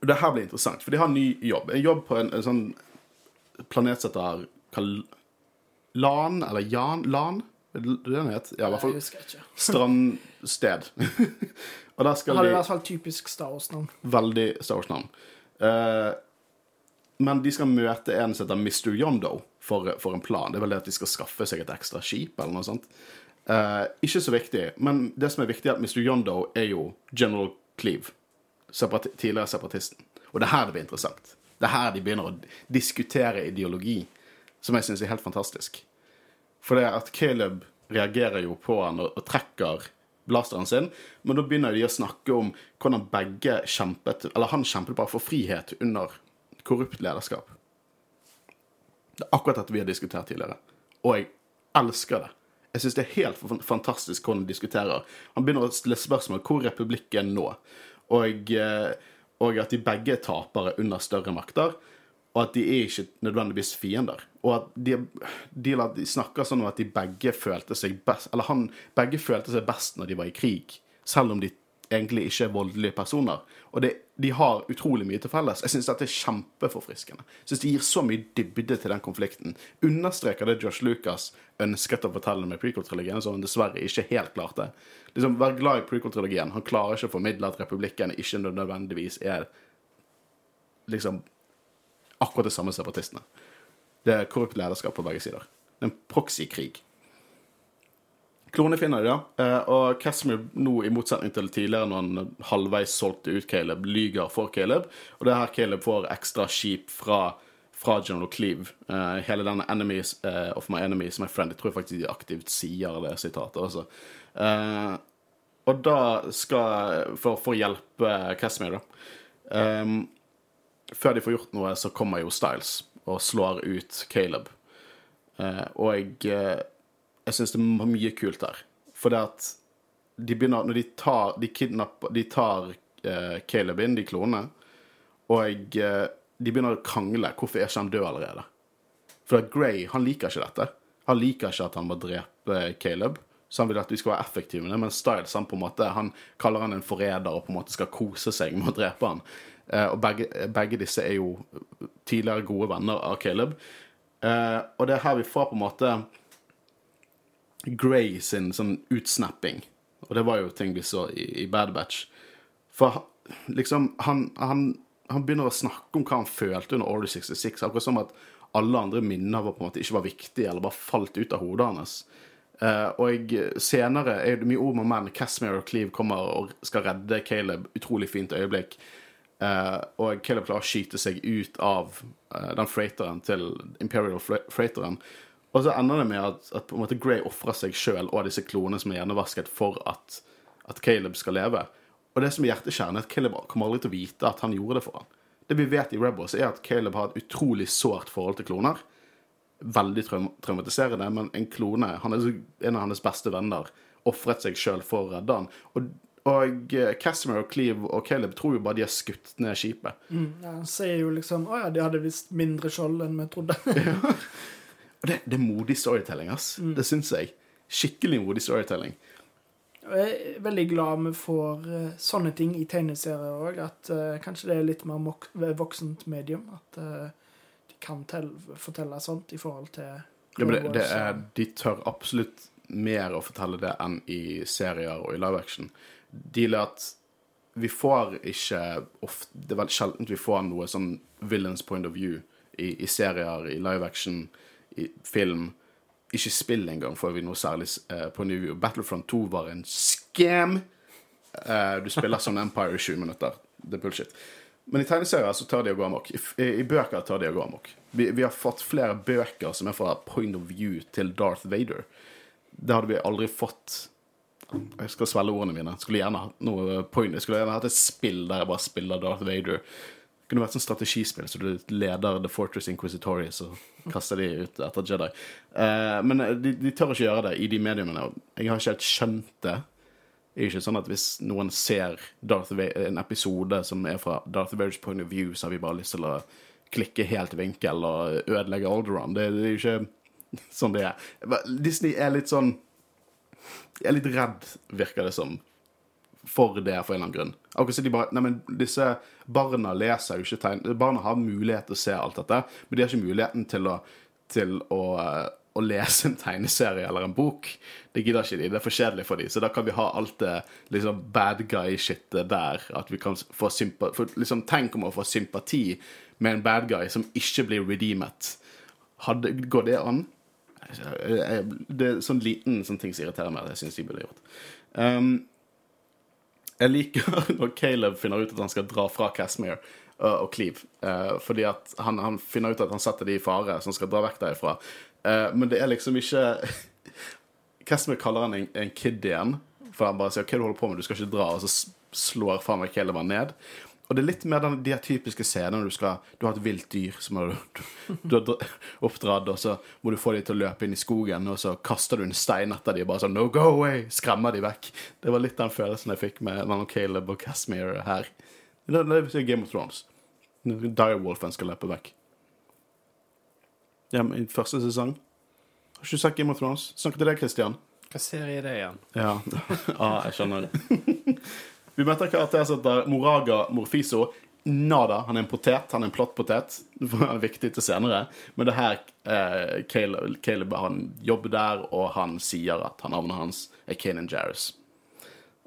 det her blir interessant, for de har en ny jobb. En jobb på en, en sånn planet som heter Lan, eller Jan Lan? Er det det den het? Ja, i hvert fall strandsted. og der skal hadde i de hvert fall typisk Star Wars-navn. Veldig Star Wars-navn. Eh, men de skal møte en som heter Mr. Yondo for, for en plan. Det er vel det at de skal skaffe seg et ekstra skip, eller noe sånt. Eh, ikke så viktig, men det som er viktig, er at Mr. Yondo er jo General Cleave. Separati tidligere separatisten. Og det er her det blir interessant. Det er her de begynner å diskutere ideologi, som jeg syns er helt fantastisk. For det at Caleb reagerer jo på han og, og trekker blasteren sin, men da begynner de å snakke om hvordan begge kjempet Eller han kjempet bare for frihet under korrupt lederskap. Det er akkurat dette vi har diskutert tidligere. Og jeg elsker det. Jeg syns det er helt fantastisk hvordan de diskuterer. Han begynner å stille spørsmål hvor republikken nå, og, eh, og at de begge er tapere under større makter. Og at de er ikke nødvendigvis fiender. Og at de, de, de snakker sånn om at de begge følte seg best Eller han begge følte seg best når de var i krig, selv om de egentlig ikke er voldelige personer. Og det, de har utrolig mye til felles. Jeg syns dette er kjempeforfriskende. Jeg synes Det gir så mye dybde til den konflikten. Understreker det Josh Lucas ønsket å fortelle med prequel-trilogien, som han dessverre ikke helt klarte. Liksom, Vær glad i prequel-trilogien. Han klarer ikke å formidle at republikken ikke nødvendigvis er liksom akkurat det samme som separatistene. Det er korrupt lederskap på begge sider. Det er en proxy-krig. Klone finner de, da. eh, Og Casimir nå, i motsetning til tidligere, når han halvveis solgte ut Caleb, lyger for Caleb. Og det er her Caleb får ekstra skip fra, fra General Cleave. Eh, hele denne 'enemies eh, of my enemies, my friend'. Jeg tror faktisk de aktivt sier det sitatet. Eh, og da skal For, for å hjelpe Casimir, da. Um, før de får gjort noe, så kommer jo Styles og slår ut Caleb. Og jeg, jeg syns det er mye kult der. For det at de begynner Når de tar De kidnapper De tar eh, Caleb inn, de klonene, og eh, de begynner å krangle. Hvorfor er ikke han død allerede? For at Gray han liker ikke dette. Han liker ikke at han må drepe Caleb. Så han vil at vi skal være effektive med det, men Styles han på en måte, han kaller han en forræder og på en måte skal kose seg med å drepe han. Eh, og begge, begge disse er jo tidligere gode venner av Caleb. Eh, og det er her vi får på en måte Gray sin sånn utsnapping. Og det var jo ting vi så i, i Bad Batch. For liksom, han, han, han begynner å snakke om hva han følte under Order 66, akkurat som at alle andre minner var på en måte ikke var viktige, eller bare falt ut av hodet hans. Eh, og senere er det mye ord med menn. Casimir og Cleve kommer og skal redde Caleb. Utrolig fint øyeblikk. Eh, og Caleb klarer å skyte seg ut av eh, den freighteren til Imperial Freighteren. Og så ender det med at, at på en måte Grey ofrer seg sjøl og disse klonene som er hjernevasket, for at, at Caleb skal leve. Og det som er hjertekjernen, er at Caleb kommer aldri til å vite at han gjorde det for ham. Det vi vet i Rebels, er at Caleb har et utrolig sårt forhold til kloner. Veldig traum traumatiserende, men en klone, han er en av hans beste venner, ofret seg sjøl for å redde han. Og, og eh, Casimir og Cleve og Caleb tror jo bare de har skutt ned skipet. Ja, han sier jo liksom Å ja, de hadde visst mindre skjold enn vi trodde. Og det, det er modig storytelling, ass. Det syns jeg. Skikkelig modig storytelling. Jeg er veldig glad vi får eh, sånne ting i tegneserier òg. At uh, kanskje det er litt mer mok voksent medium. At uh, de kan tell fortelle sånt i forhold til Ja, men det, det er, de tør absolutt mer å fortelle det enn i serier og i live action. Deal er at vi får ikke ofte Det er veldig sjelden vi får noe sånn villains point of view i, i serier, i live action, i film. Ikke spill engang får vi noe særlig uh, på New view. Battlefront 2 var en scam. Uh, du spiller som Empire i 20 minutter. Det er bullshit. Men i tegneserier så tør de å gå amok. I, I, i bøker tør de å gå amok. Vi, vi har fått flere bøker som er fra point of view til Darth Vader. Det hadde vi aldri fått Jeg skal svelge ordene mine. Skulle gjerne hatt noe point. Jeg skulle gjerne hatt et spill der jeg bare spiller Darth Vader. Det kunne vært sånn strategispill, så du leder The Fortress Inquisitorius og kaster de ut etter Jedi. Uh, men de, de tør ikke gjøre det i de mediumene. Jeg har ikke helt skjønt det. Det er ikke sånn at hvis noen ser Darth Va en episode som er fra Darth Vaders point of view, så har vi bare lyst til å klikke helt vinkel og ødelegge Alderon. Det, det er jo ikke sånn det er. Disney er litt sånn Jeg er litt redd, virker det som, for det for en eller annen grunn. Akkurat som de bare Nei, men disse barna leser jo ikke tegn... Barna har mulighet til å se alt dette, men de har ikke muligheten til å, til å, eh, å lese en tegneserie eller en bok. Det gidder ikke de. Det er for kjedelig for de. Så da kan vi ha alt det liksom bad guy-shitet der. At vi kan få sympati For, liksom, tenk om å få sympati med en bad guy som ikke blir redeemet. Hadde, går det an? Det er sånn liten sånn ting som irriterer meg. Det syns de burde gjort. Um, jeg liker når Caleb finner ut at han skal dra fra Casimir uh, og Cleve. Uh, fordi at han, han finner ut at han setter de i fare, han skal dra vekk derifra. Uh, men det er liksom ikke Casimir kaller han en, en kid igjen. For han bare sier 'hva du holder på med, du skal ikke dra', og så slår faen meg Caleb han ned. Og det er litt mer den, de typiske scenene du skal Du har et vilt dyr som du, du, du har dra- oppdratt, og så må du få dem til å løpe inn i skogen, og så kaster du en stein etter dem, bare sånn 'No, go away!' Skremmer dem vekk. Det var litt den følelsen jeg fikk med mellom Caleb og Casimir her. Det det si Game of Thrones. Når Direwolfen skal løpe vekk. Ja, i første sesong. Har ikke du sett Game of Thrones? Snakker til deg, Christian. Hva serie er det igjen? Ja, ah, jeg skjønner det. Vi møter en karakter som heter Moraga Morfiso. Nada. Han er en potet. Han er en plottpotet. Han er viktig til senere. Men det her eh, Caleb, Caleb han jobber der, og han sier at han navnet hans er Kanan Jarris.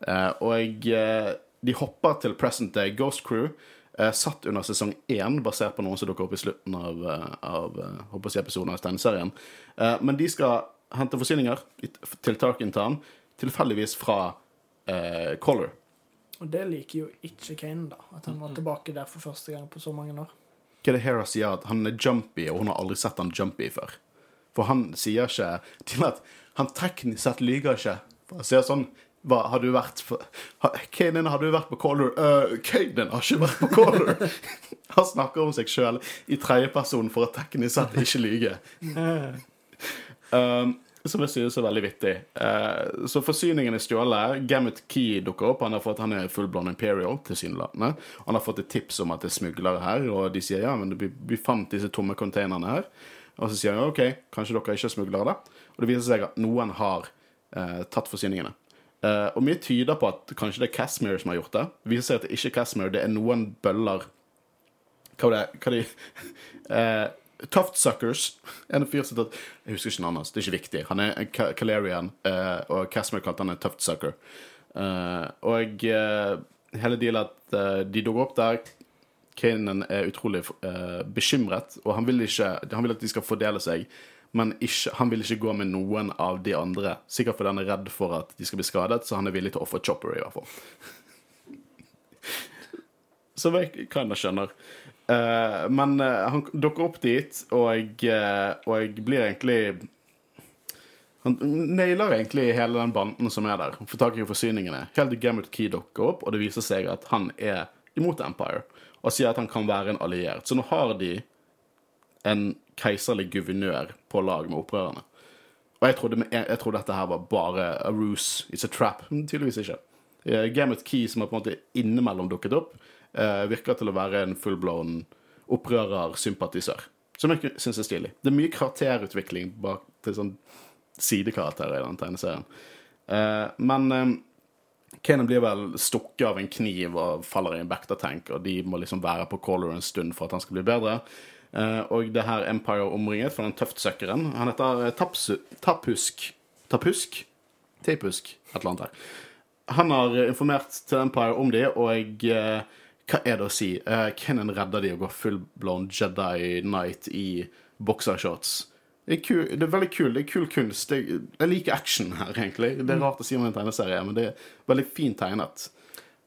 Eh, og eh, de hopper til present day Ghost Crew. Eh, satt under sesong én, basert på noen som dukker opp i slutten av, eh, av eh, håper jeg å episoden av tegneserien. Eh, men de skal hente forsyninger til Tarkintown, tilfeldigvis fra eh, Color. Og det liker jo ikke Kane, da. At han var tilbake der for første gang på så mange år. Hva er det Hera sier? At han er jumpy, og hun har aldri sett han jumpy før. For han sier ikke til at han teknisk sett lyver ikke. Han sier sånn hva, har du vært på ha, Kanan, har du vært på Caller? Uh, Kanan har ikke vært på Caller! han snakker om seg sjøl i tredjeperson for å teknisk sett ikke lyge. Um, som jeg synes er veldig vittig. Uh, så forsyningen er stjålet. Gamut Key dukker opp. Han har fått, han er fullblond Imperial, tilsynelatende. Han har fått et tips om at det er smuglere her, og de sier ja, men vi, vi fant disse tomme containerne her. Og så sier han OK, kanskje dere ikke er smuglere, da? Og det viser seg at noen har uh, tatt forsyningene. Uh, og mye tyder på at kanskje det er Casmere som har gjort det. Det viser seg at det ikke er Casmere, det er noen bøller Hva var det Hva de uh, Tuftsuckers. En fyr som tatt Jeg husker ikke navnet hans, det er ikke viktig. Han er Calerian, uh, og Casmer kalte han en Tuftsucker. Uh, og uh, hele dealet at de dukker opp der. Kanan er utrolig bekymret, og han vil, ikke, han vil at de skal fordele seg. Men ikke, han vil ikke gå med noen av de andre. Sikkert fordi han er redd for at de skal bli skadet, så han er villig til å ofre Chopper, i hvert fall. Som jeg of skjønner. Eh, men uh, han dukker opp dit, og, uh, og blir egentlig Han nailer egentlig hele den banden som er der. Får tak i forsyningene. Helt til Gamut Key dukker opp, og det viser seg at han er imot Empire. Og sier at han kan være en alliert. Så nå har de en keiserlig guvernør på lag med opprørerne. Og jeg trodde, jeg trodde dette her var bare a ruse, it's a trap. Men tydeligvis ikke. Uh, Gamut Key, som har på en måte innimellom dukket opp, virker til å være en fullblown opprørersympatisør. Som jeg syns er stilig. Det er mye karakterutvikling bak til sånn sidekarakterer i den tegneserien. Uh, men uh, Kanan blir vel stukket av en kniv og faller i en Bacta-tank, og de må liksom være på caller en stund for at han skal bli bedre. Uh, og det her Empire omringet for den tøftsøkkeren. Han heter eh, Tapsu, Tapusk Tapusk? Tapusk? et eller annet her. Han har eh, informert til Empire om de, og eh, hva er det å si? Uh, Kenan redder de og går full-blown Jedi Knight i boksershorts. Det er, kul, det er veldig kul. Det er kul kunst. Det, jeg liker action her, egentlig. Det er rart å si om en tegneserie, men det er veldig fint tegnet.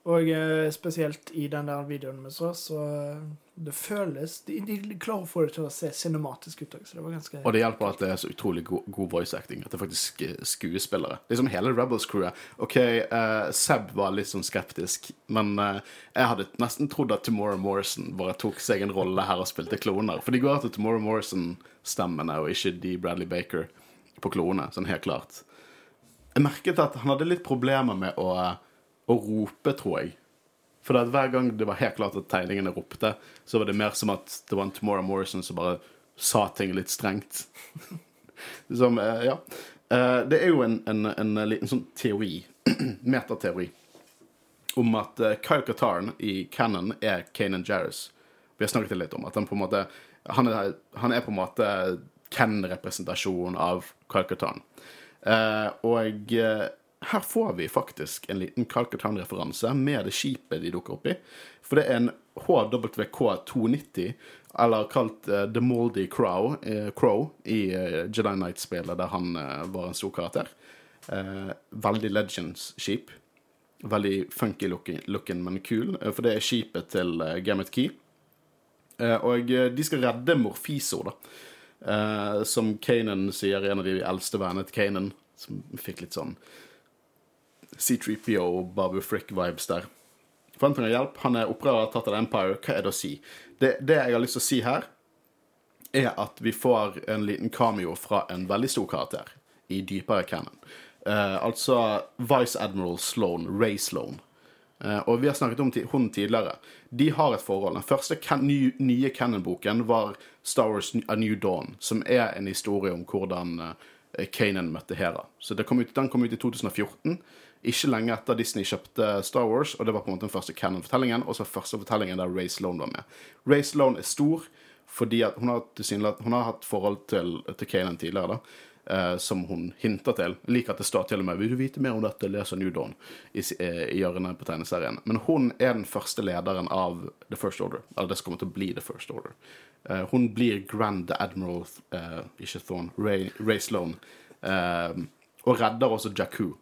Og eh, spesielt i den der videoen vi så, så eh, det føles De, de klarer å få det til å se cinematisk ut så det var ganske Og det hjelper at det er så utrolig god, god voice acting. At det er faktisk eh, skuespillere. Liksom hele Rebels-crewet. OK, uh, Seb var litt sånn skeptisk, men uh, jeg hadde nesten trodd at Tomorrow Morrison bare tok seg en rolle her og spilte kloner. For de går etter Tomorrow Morrison-stemmene, og ikke de Bradley Baker på klonene. Sånn helt klart. Jeg merket at han hadde litt problemer med å, å rope, tror jeg. For at hver gang det var helt klart at tegningene ropte, så var det mer som at det var en Tomorrow Morrison som bare sa ting litt strengt. som, eh, ja. Eh, det er jo en, en, en liten sånn teori, metateori, om at uh, Kyle Qataren i Cannon er Kanan Jarrus. Vi har snakket litt om at han på en måte Han er, han er på en måte Ken-representasjon av Kyle Qataren. Eh, og eh, her får vi faktisk en liten Calcutown-referanse med det skipet de dukker opp i. For det er en HWK290, eller kalt uh, The Moldy Crow, uh, Crow i uh, Jedi Knight-spillet, der han var en stor karakter. Veldig Legends-skip. Veldig funky looking, looking, men kul, for det er skipet til Gamut Key. Og de skal redde Morfiso, da. Som Kanan sier, en av de eldste vennene til Kanan, som fikk litt sånn C3PO og Babu Frick-vibes der. For han trenger hjelp. Han er opprører, tatt av Empire. Hva er det å si? Det, det jeg har lyst til å si her, er at vi får en liten cameo fra en veldig stor karakter i dypere canon. Uh, altså Vice Admiral Sloan, Ray Sloan. Uh, og vi har snakket om hun tidligere. De har et forhold. Den første can ny, nye canon-boken var Star Wars A New Dawn, som er en historie om hvordan uh, Kanan møtte Hera. Så kom ut, Den kom ut i 2014, ikke lenge etter Disney kjøpte Star Wars, og det var på en måte den første canon-fortellingen, og så første fortellingen der Ray Sloan var med. Ray Sloan er stor fordi hun har, hun har hatt forhold til, til Kanan tidligere, da. eh, som hun hinter til. Liker at det står til og med 'Vil du vite mer om dette, leser New Dawn' i, eh, i hjørnet på tegneserien. Men hun er den første lederen av The First Order. Eller det som kommer til å bli The First Order. Eh, hun blir Grand Admiral, eh, ikke Thorne, Ray, Ray Sloan. eh, og redder også Jakku.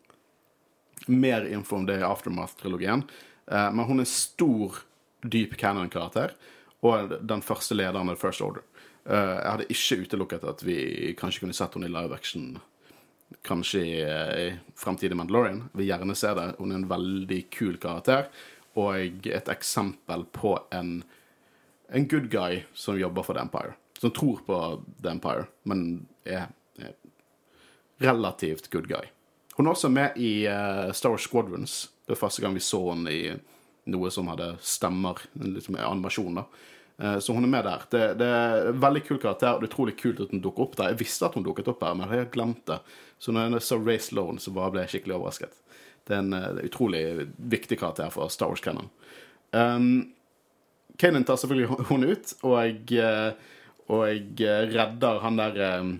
Mer info om det i Aftermath-trilogien. Eh, men hun er stor, dyp canon-karakter. og den første lederen av First Order. Eh, jeg hadde ikke utelukket at vi kanskje kunne sett henne i live action kanskje i, i fremtidig Mandalorian. Vil gjerne se det. Hun er en veldig kul karakter, og et eksempel på en, en good guy som jobber for The Empire. Som tror på The Empire, men er, er relativt good guy. Hun er også med i uh, Star Wars Squadrons. Det var første gang vi så henne i noe som hadde stemmer, liksom animasjon. da. Eh, Så hun er med der. Det, det er en veldig kul karakter, og det er utrolig kult at hun dukker opp der. Jeg visste at hun dukket opp her, men jeg hadde glemt det. Så når jeg så Race Sloan, så bare ble jeg skikkelig overrasket. Det er en eh, utrolig viktig karakter for Star Wars Cannon. Um, Kanan tar selvfølgelig hun ut, og jeg, og jeg redder han der um,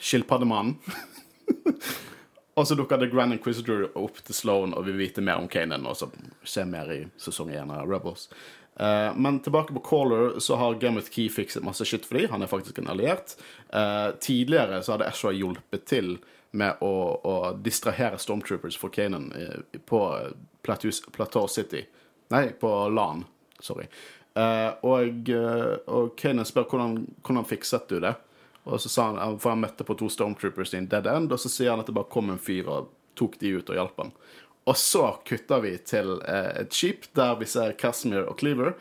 skilpaddemannen. og så dukker The Grand Inquisitor opp til Sloan og vil vite mer om Kanan, og så se mer i sesong én av Rebels. Uh, men tilbake på Caller så har Gamut Key fikset masse shit for dem. Han er faktisk en alliert. Uh, tidligere så hadde Ashra hjulpet til med å, å distrahere Stormtroopers for Kanan eh, på Plateau, Plateau City. Nei, på LAN. Sorry. Uh, og, og Kanan spør hvordan, hvordan fikset du det. Og så sa han, For han møtte på to Stormtroopers i en dead end, og så sier han at det bare kom en fyr og tok de ut og hjalp han. Og så kutter vi til eh, et skip der vi ser Cashmere og Cleaver.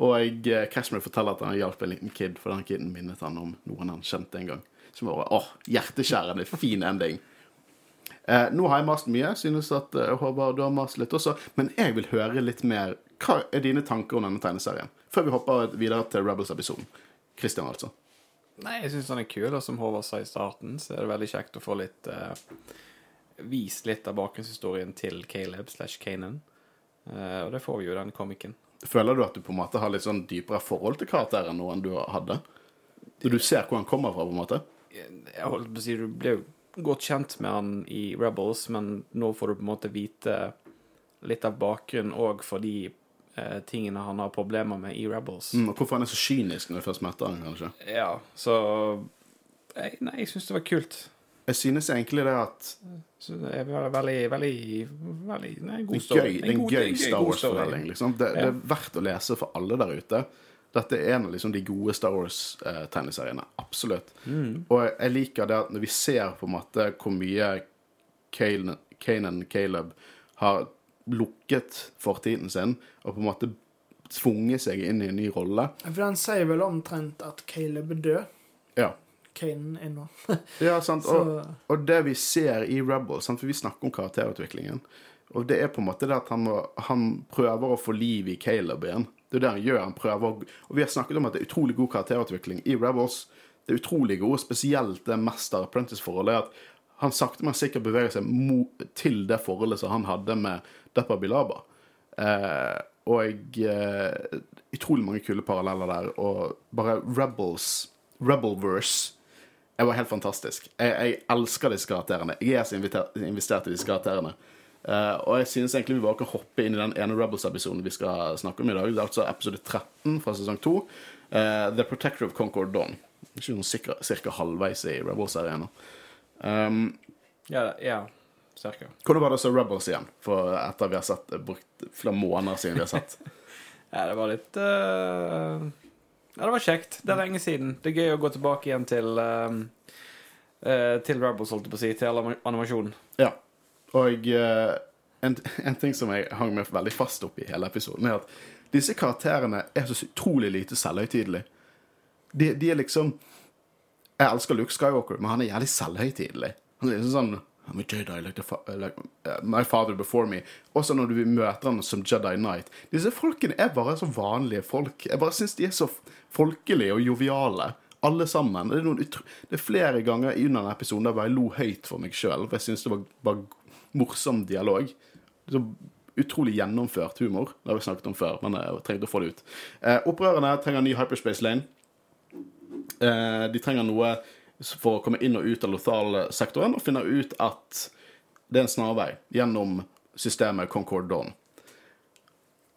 Og eh, Cashmere forteller at han hjalp en liten kid, for den kiden minnet han om noen han kjente en gang. Som var åh, hjerteskjærende, fin ending. Eh, nå har jeg mast mye. Synes at eh, jeg håper du har mast litt også. Men jeg vil høre litt mer. Hva er dine tanker om denne tegneserien? Før vi hopper videre til Rebels-episoden. Christian, altså. Nei, jeg syns han er kul, og som Håvard sa i starten, så er det veldig kjekt å få litt uh, Vist litt av bakgrunnshistorien til Caleb slash Kanan. Uh, og det får vi jo i denne komikken. Føler du at du på en måte har litt sånn dypere forhold til karakteren nå enn du hadde? Du ser hvor han kommer fra, på en måte? Jeg holdt på å si Du ble jo godt kjent med han i Rebels, men nå får du på en måte vite litt av bakgrunnen òg for de eh, tingene han har problemer med i Rebels. Mm, og hvorfor han er så kynisk når du først møter han, kanskje? Ja, så jeg, Nei, jeg syns det var kult. Jeg synes egentlig det at Så det er veldig, veldig, veldig, nei, en god story. gøy, det er en gøy god Star. Wars-fortelling. Liksom. Det, det er verdt å lese for alle der ute. Dette er en av liksom, de gode Star Wars-tegneseriene. Absolutt. Mm. Og jeg liker det at når vi ser på en måte hvor mye Kanan Caleb har lukket fortiden sin, og på en måte tvunget seg inn i en ny rolle. For han sier vel omtrent at Caleb er død. Ja. Kanen er nå. Ja, sant. Og, og det vi ser i Rebels, sant? for vi snakker om karakterutviklingen, og det er på en måte det at han, må, han prøver å få liv i Caleb igjen. Det er det han gjør. han prøver Og vi har snakket om at det er utrolig god karakterutvikling i Rebels. Det er utrolig god, spesielt det mester-apprentice-forholdet. er at Han sakte, men sikkert beveger seg til det forholdet som han hadde med Deppa Bilaba. Eh, og eh, utrolig mange kule paralleller der. Og bare Rebels, Rebelverse jeg var helt fantastisk. Jeg, jeg elsker disse karakterene. Jeg er så investert i disse karakterene. Eh, og jeg synes egentlig vi bare kan hoppe inn i den ene Rebels-episoden vi skal snakke om i dag. Det er altså episode 13 fra sesong 2. eh, The Protector of Concord Dawn. Ikke sånn cirka, cirka halvveis i Rebels-serien. nå. Um, Ja, ja. Cirka. hvordan var det å se Rebels igjen? For etter vi har sett, brukt flere måneder siden vi har sett. Ja, det var litt uh... Ja, det var kjekt. Det er lenge siden. Det er gøy å gå tilbake igjen til um, uh, Til Rebels, holdt jeg på å si. Til anima- animasjonen. Ja. Og uh, en, en ting som jeg hang meg veldig fast opp i hele episoden, er at disse karakterene er så utrolig lite selvhøytidelige. De, de er liksom Jeg elsker Luke Skywalker, men han er jævlig selvhøytidelig. Han er liksom sånn I'm a Jedi, like, fa like uh, my father before me. Også når du møter han som Jedi Knight. Disse folkene er bare så vanlige folk. Jeg bare syns de er så folkelige og joviale. Alle sammen. Det er, noen det er flere ganger under denne episoden der jeg lo høyt for meg sjøl. For jeg syns det var var morsom dialog. Så utrolig gjennomført humor. Det har vi snakket om før, men jeg trengte å få det ut. Eh, opprørerne trenger en ny hyperspace lane. Eh, de trenger noe for å komme inn og ut av Lothal-sektoren, og finner ut at det er en snarvei gjennom systemet Concord Dawn.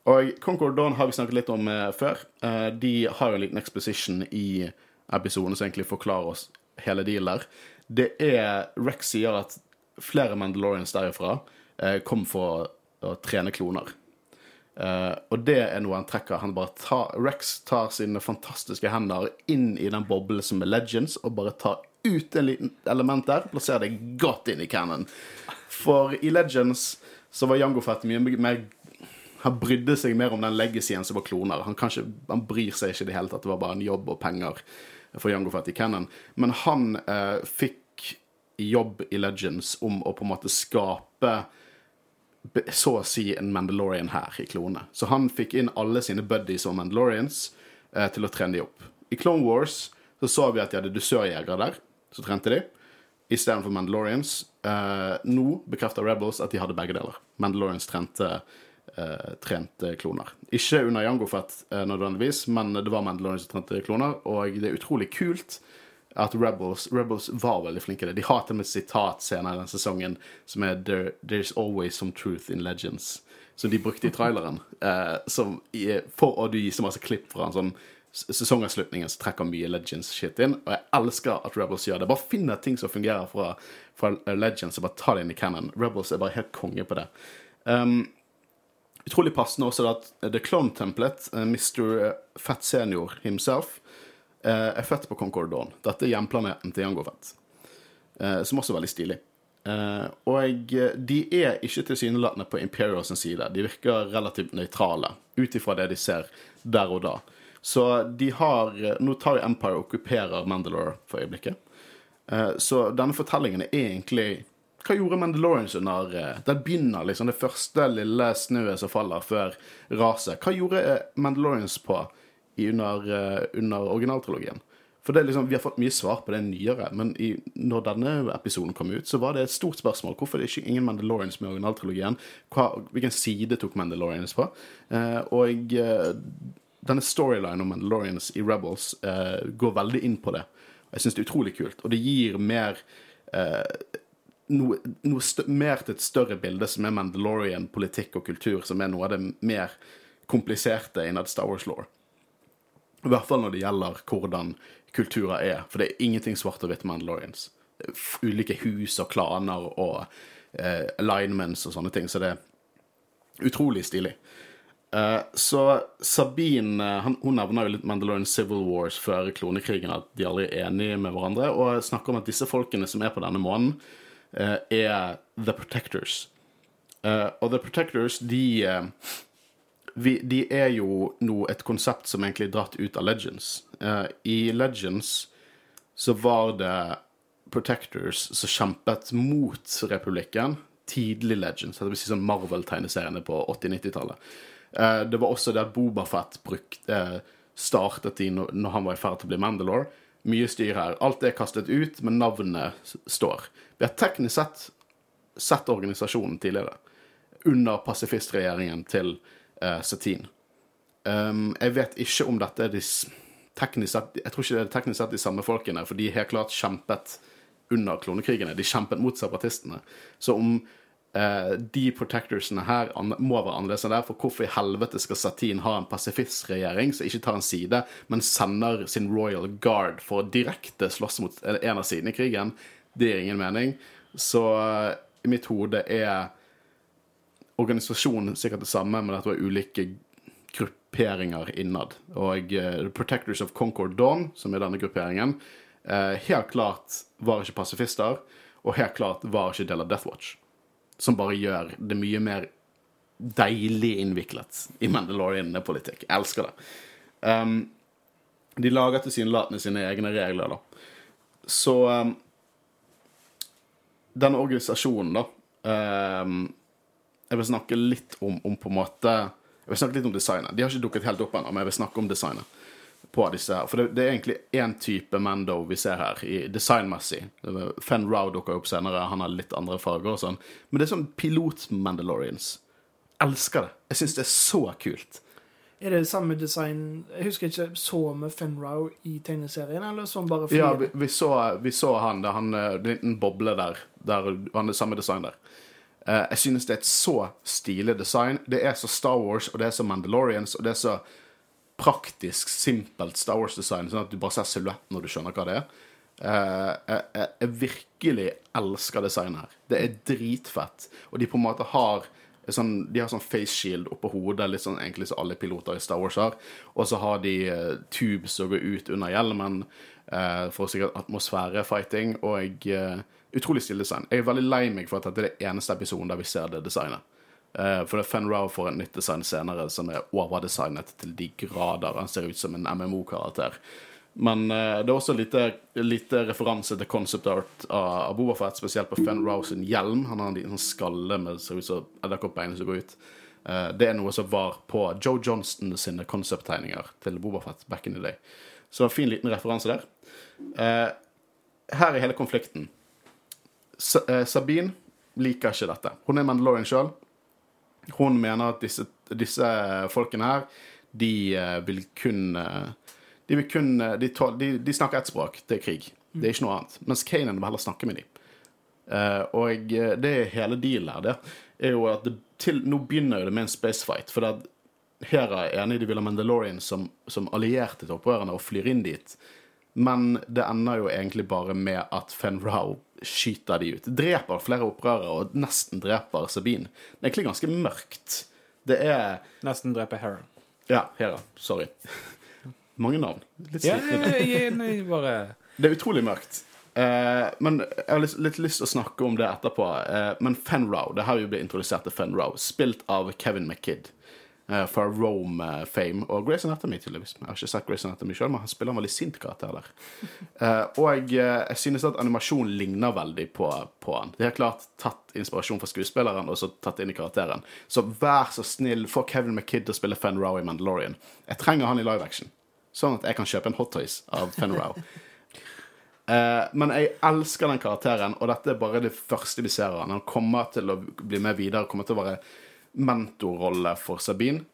Og Concord Dawn har vi snakket litt om eh, før. Eh, de har jo en liten exposition i episoden som egentlig forklarer oss hele dealen der. Det er Rex sier at flere Mandalorians derifra kom for å trene kloner. Eh, og det er noe han trekker. Han bare tar, Rex tar sine fantastiske hender inn i den boblen som er Legends, og bare tar ut en liten element der, plasserer det godt inn i canon. For i Legends så var Jango Fett mye mer han brydde seg mer om den legacyen som var kloner. Han, kanskje, han bryr seg ikke i det hele tatt. Det var bare en jobb og penger for Jango Fett i Cannon. Men han uh, fikk jobb i Legends om å på en måte skape så å si en Mandalorian her i klone. Så han fikk inn alle sine buddies og Mandalorians eh, til å trene de opp. I Clone Wars så så vi at de hadde dusørjegere der, så trente de. Istedenfor Mandalorians. Eh, nå bekrefter Rebels at de hadde begge deler. Mandalorians trente, eh, trente kloner. Ikke under Jango Fett eh, nødvendigvis, men det var Mandalorians som trente kloner, og det er utrolig kult at Rebels, Rebels var veldig flinke i det. De har til og med sitat senere i den sesongen som er There, There's always some truth in legends. Som de brukte i traileren. Eh, som i, for å gi så masse klipp fra en sånn sesongavslutningen så trekker mye Legends-shit inn. Og jeg elsker at Rebels gjør det. Bare finner ting som fungerer fra, fra eh, Legends, og bare ta det inn i canon. Rebels er bare helt konge på det. Um, utrolig passende også at The Clone Template, eh, Mr. Fett Senior himself, eh, er født på Concord Dawn. Dette er hjemplaneten til Jango Fett, eh, som også er veldig stilig. Eh, og eh, de er ikke tilsynelatende på Imperials side. De virker relativt nøytrale ut ifra det de ser der og da. Så de har eh, Nå tar Empire og okkuperer Mandalore for øyeblikket. Eh, Så denne fortellingen er egentlig Hva gjorde Mandalorians under eh, Den begynner liksom det første lille snøet som faller før raset. Hva gjorde eh, Mandalorians på under, eh, under originaltrilogien? For er liksom, Vi har fått mye svar på det nyere, men i, når denne episoden kom ut, så var det et stort spørsmål. Hvorfor er det ikke ingen Mandalorians med originaltrilogien? Hvilken side tok Mandalorians på? Eh, og eh, denne storylinen om Mandalorians i Rebels eh, går veldig inn på det. Jeg syns det er utrolig kult, og det gir mer eh, noe, noe mer til et større bilde som er Mandalorian-politikk og kultur, som er noe av det mer kompliserte innad Star Wars-law. I hvert fall når det gjelder hvordan kulturer er, for det er ingenting svart og hvitt Mandalorians. Det er Ulike hus og klaner og eh, alignments og sånne ting, så det er utrolig stilig. Eh, så Sabine eh, han, hun nevner jo litt Mandalorian Civil Wars før klonekrigen, at de aldri er enige med hverandre, og snakker om at disse folkene som er på denne månen, eh, er The Protectors. Eh, og The Protectors, de eh, vi, de er jo nå et konsept som egentlig er dratt ut av Legends. Uh, I Legends så var det Protectors som kjempet mot republikken. Tidlig Legends, det vil si sånn Marvel-tegneseriene på 80-90-tallet. Uh, det var også der Bobafett uh, startet i når han var i ferd til å bli Mandalore. Mye styr her. Alt er kastet ut, men navnet står. Vi har teknisk sett sett organisasjonen tidligere. Under pasifistregjeringen til eh, Satine. Um, jeg vet ikke om dette er de teknisk sett Jeg tror ikke det er teknisk sett de samme folkene, for de helt klart kjempet under klonekrigene. De kjempet mot separatistene. Så om uh, de protectorsene her må være annerledes enn der, for hvorfor i helvete skal Satine ha en pasifistregjering som ikke tar en side, men sender sin Royal Guard for å direkte slåss mot en av sidene i krigen? Det gir ingen mening. Så eh, i mitt hode er organisasjonen sikkert det samme, men at det var ulike grupperinger innad. Og uh, Protectors of Concord Dawn, som er denne grupperingen, uh, helt klart var ikke pasifister, og helt klart var ikke del av Death Watch. Som bare gjør det mye mer deilig innviklet i Mandalorian-politikk. Elsker det. Um, de lager tilsynelatende sine egne regler, da. Så um, denne organisasjonen, da ehm, Jeg vil snakke litt om, om på en måte Jeg vil snakke litt om designet. De har ikke dukket helt opp ennå, men jeg vil snakke om designet på disse her. For det, det er egentlig én type Mando vi ser her, i designmessig. Fen Rau dukker opp senere, han har litt andre farger og sånn. Men det er sånn pilot-Mandalorians. Elsker det. Jeg syns det er så kult. Er det samme design Jeg husker ikke, så vi Fenrow i tegneserien, eller sånn bare fordi Ja, vi, vi, så, vi så han, det, han eh, det er en liten boble der, der han er samme design der. Eh, jeg synes det er et så stilig design. Det er så Star Wars, og det er så Mandalorians, og det er så praktisk, simpelt Star Wars-design, sånn at du bare ser silhuetten når du skjønner hva det er. Uh, jeg, jeg, jeg virkelig elsker designet her. Det er dritfett. Og de på en måte har sånn, De har sånn face shield oppå hodet, litt sånn egentlig som alle piloter i Star Wars har. Og så har de uh, tubes som går ut under hjelmen uh, for sikkert atmosfærefighting. Og eh, utrolig stildesign. Jeg er veldig lei meg for at dette er det eneste episoden der vi ser det designet. Uh, for det er Fen Rau får et nytt design senere som er overdesignet til de grader. Han ser ut som en MMO-karakter. Men uh, det er også lite, lite referanse til concept art av, av Bobafett, spesielt på Fen Rau sin hjelm. Han har en liten skalle med ser ut som edderkoppbein som går ut. Uh, det er noe som var på Joe Johnston sine konsepttegninger til Bobafett back in the day. Så en fin liten referanse der. Her er hele konflikten. Eh, Sabine liker ikke dette. Hun er Mandalorian sjøl. Hun mener at disse, disse folkene her, de eh, vil kun eh, De vil kun de, de, de snakker ett språk, det er krig. Det er ikke noe annet. Mens Kanan vil heller snakke med dem. Og det er hele dealen her, det er jo at det, til, nå begynner det med en spacefight. For det Hera er enig de vil ha Mandalorian som, som allierte til opprørerne og flyr inn dit. Men det ender jo egentlig bare med at Fen Rao skyter de ut. Dreper flere opprørere og nesten dreper Sabine. Det er egentlig ganske mørkt. Det er Nesten dreper Hera. Ja, Hera. Sorry. Mange navn. Litt slitne. Ja, jeg bare Det er utrolig mørkt. Eh, men jeg har litt, litt lyst til å snakke om det etterpå. Eh, men Rau, det her vi ble introdusert til Fen Rau, spilt av Kevin McKidd fra Rome eh, Fame og Grace Anatomy, tydeligvis. Jeg har ikke sett Grace Anatomy sjøl, men han spiller en veldig sint karakter der. Eh, og eh, jeg synes at animasjonen ligner veldig på, på han. De har klart tatt inspirasjon fra skuespilleren og så tatt inn i karakteren. Så vær så snill, få Kevin McKidd til å spille Fen Rao i Mandalorian. Jeg trenger han i live action, sånn at jeg kan kjøpe en Hot Toys av Fen Rao. Eh, men jeg elsker den karakteren, og dette er bare det første vi ser av han. Han kommer til å bli med videre, kommer til å være mentorrolle for Sabine.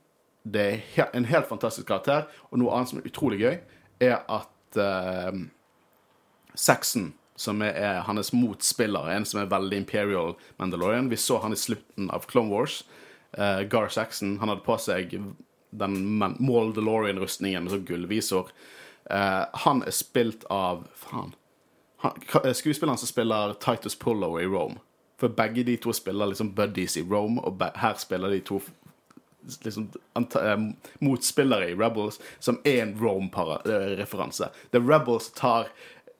Det er en helt fantastisk karakter, og noe annet som er utrolig gøy, er at uh, Saxon, som er, er hans motspiller, en som er veldig Imperial Mandalorian Vi så han i slutten av Clone Wars. Uh, Gar Saxon. Han hadde på seg den Maldalorian-rustningen med sånn gullvisor. Uh, han er spilt av Faen. Eh, skuespilleren som spiller Titus Pullo i Rome. For begge de to spiller liksom buddies i Rome, og her spiller de to liksom, eh, motspillere i Rebels, som er en Rome-referanse. The Rebels tar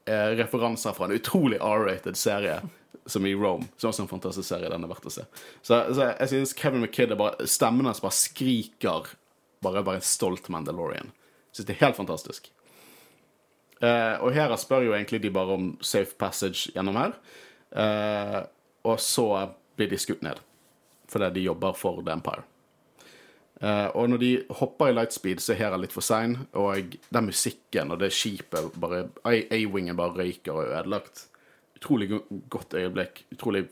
eh, referanser fra en utrolig R-rated serie som i Rome. Som også er en fantastisk serie den er verdt å se. Så, så jeg synes Kevin McKidd bare Stemmen hans bare skriker bare, bare en stolt Mandalorian. Jeg synes det er helt fantastisk. Eh, og her spør jo egentlig de bare om safe passage gjennom her. Eh, og så blir de skutt ned. Fordi de jobber for The Empire. Uh, og når de hopper i lightspeed, så er Hera litt for sein. Og den musikken og det skipet A-wingen bare røyker og er ødelagt. Utrolig go- godt øyeblikk. Utrolig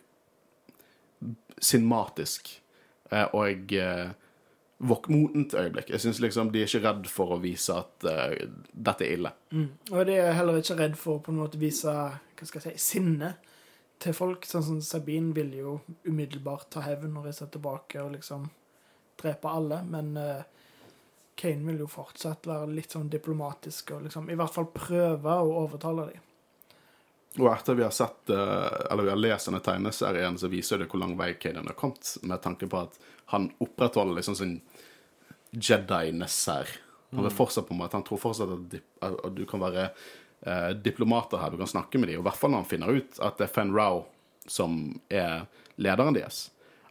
cinematisk. Uh, og eh, våk- modent øyeblikk. Jeg syns liksom de er ikke redd for å vise at uh, dette er ille. Og de er heller ikke redd for å på en måte vise hva skal jeg si, sinne til folk. Sånn som Sabine vil jo umiddelbart ta hevn og reise tilbake og liksom drepe alle. Men uh, Kane vil jo fortsatt være litt sånn diplomatisk og liksom i hvert fall prøve å overtale dem. Og etter vi har sett, eh, eller vi har lest denne tegneserien, så viser det hvor lang vei Kaden har kommet, med tanke på at han opprettholder liksom sin Jedi-ness her. Han vil fortsatt på en måte, han tror fortsatt at du kan være eh, diplomater her, du kan snakke med dem, og i hvert fall når han finner ut at det er Fen Rao som er lederen deres.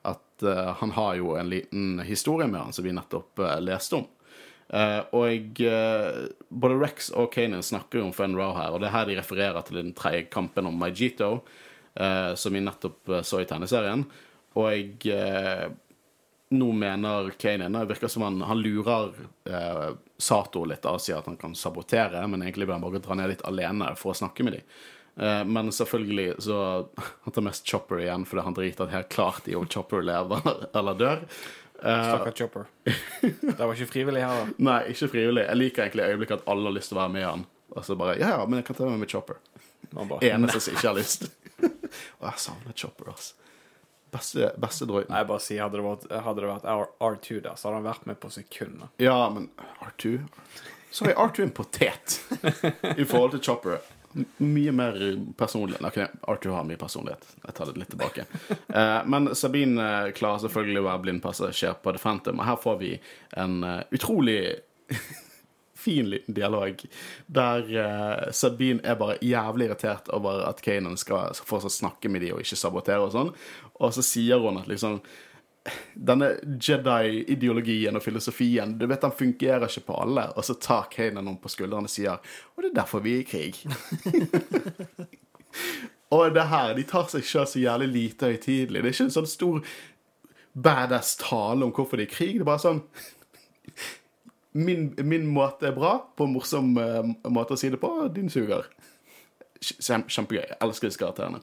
At eh, han har jo en liten historie med han som vi nettopp eh, leste om. Eh, og eh, både Rex og Kanan snakker jo om Fen Rao her, og det er her de refererer til den tredje kampen om Maijito, eh, som vi nettopp så i tegneserien. Og eh, nå mener Kanan Det virker som han, han lurer eh, Sato litt og sier at han kan sabotere, men egentlig vil han bare dra ned litt alene for å snakke med dem. Eh, men selvfølgelig så Han tar mest Chopper igjen, fordi han driter helt klart i om Chopper lever eller dør. Eh, Stakkar Chopper. Det var ikke frivillig her, da. Nei, ikke frivillig. Jeg liker egentlig øyeblikket at alle har lyst til å være med han. Og så bare Ja, ja, men jeg kan ta med meg Chopper. Bare, Eneste som ikke har lyst. Og jeg savner Chopper, altså. Beste, beste droiden. Nei, jeg bare sier, hadde det vært, hadde det vært R- R2 der, så hadde han vært med på sekunder. Ja, men R2 Så er R2 er en potet i forhold til Chopper. Mye mer personlig. Ok, Arthur har mye personlighet. Jeg tar det litt tilbake. Eh, men Sabine eh, klarer selvfølgelig å være blindpassasjer på The Phantom, og her får vi en uh, utrolig fin liten dialog der uh, Sabine er bare jævlig irritert over at Kanan skal fortsatt snakke med de og ikke sabotere og sånn, og så sier hun at liksom denne Jedi-ideologien og filosofien, du vet den fungerer ikke på alle. Og så tar Kane noen på skuldrene og sier Og det er derfor vi er i krig. og det her, de tar seg sjøl så jævlig lite høytidelig. Det er ikke en sånn stor badass tale om hvorfor de er i krig. Det er bare sånn Min, min måte er bra, på en morsom uh, måte å si det på. Din suger. Kjempegøy. Jeg elsker disse karakterene.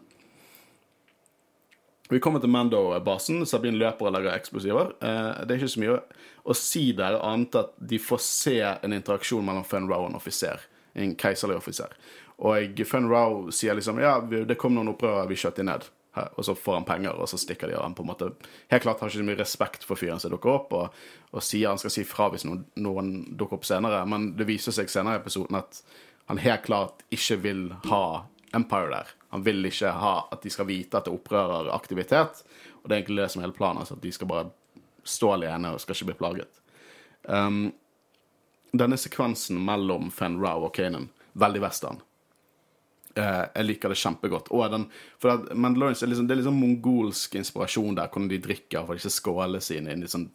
Vi kommer til Mando-basen. Sabine løper og lager eksplosiver. Eh, det er ikke så mye å si der, annet at de får se en interaksjon mellom Fun Rao og en offiser. En keiserlig offiser. Og Fun Rao sier liksom Ja, det kom noen opprørere, vi skjøt de ned. Og så får han penger, og så stikker de av. Han på en måte helt klart har ikke så mye respekt for fyren som dukker opp, og, og sier han skal si fra hvis noen, noen dukker opp senere. Men det viser seg senere i episoden at han helt klart ikke vil ha Empire der. Han vil ikke ha at de skal vite at det er opprøreraktivitet. Og det er egentlig det som er hele planen, altså at de skal bare stå alene og skal ikke bli plaget. Um, denne sekvensen mellom Fen Rau og Kanan, veldig western. Uh, jeg liker det kjempegodt. Og den, for at Mandalorians er liksom, det er liksom mongolsk inspirasjon der, hvordan de drikker for disse skålene sine inn i sånn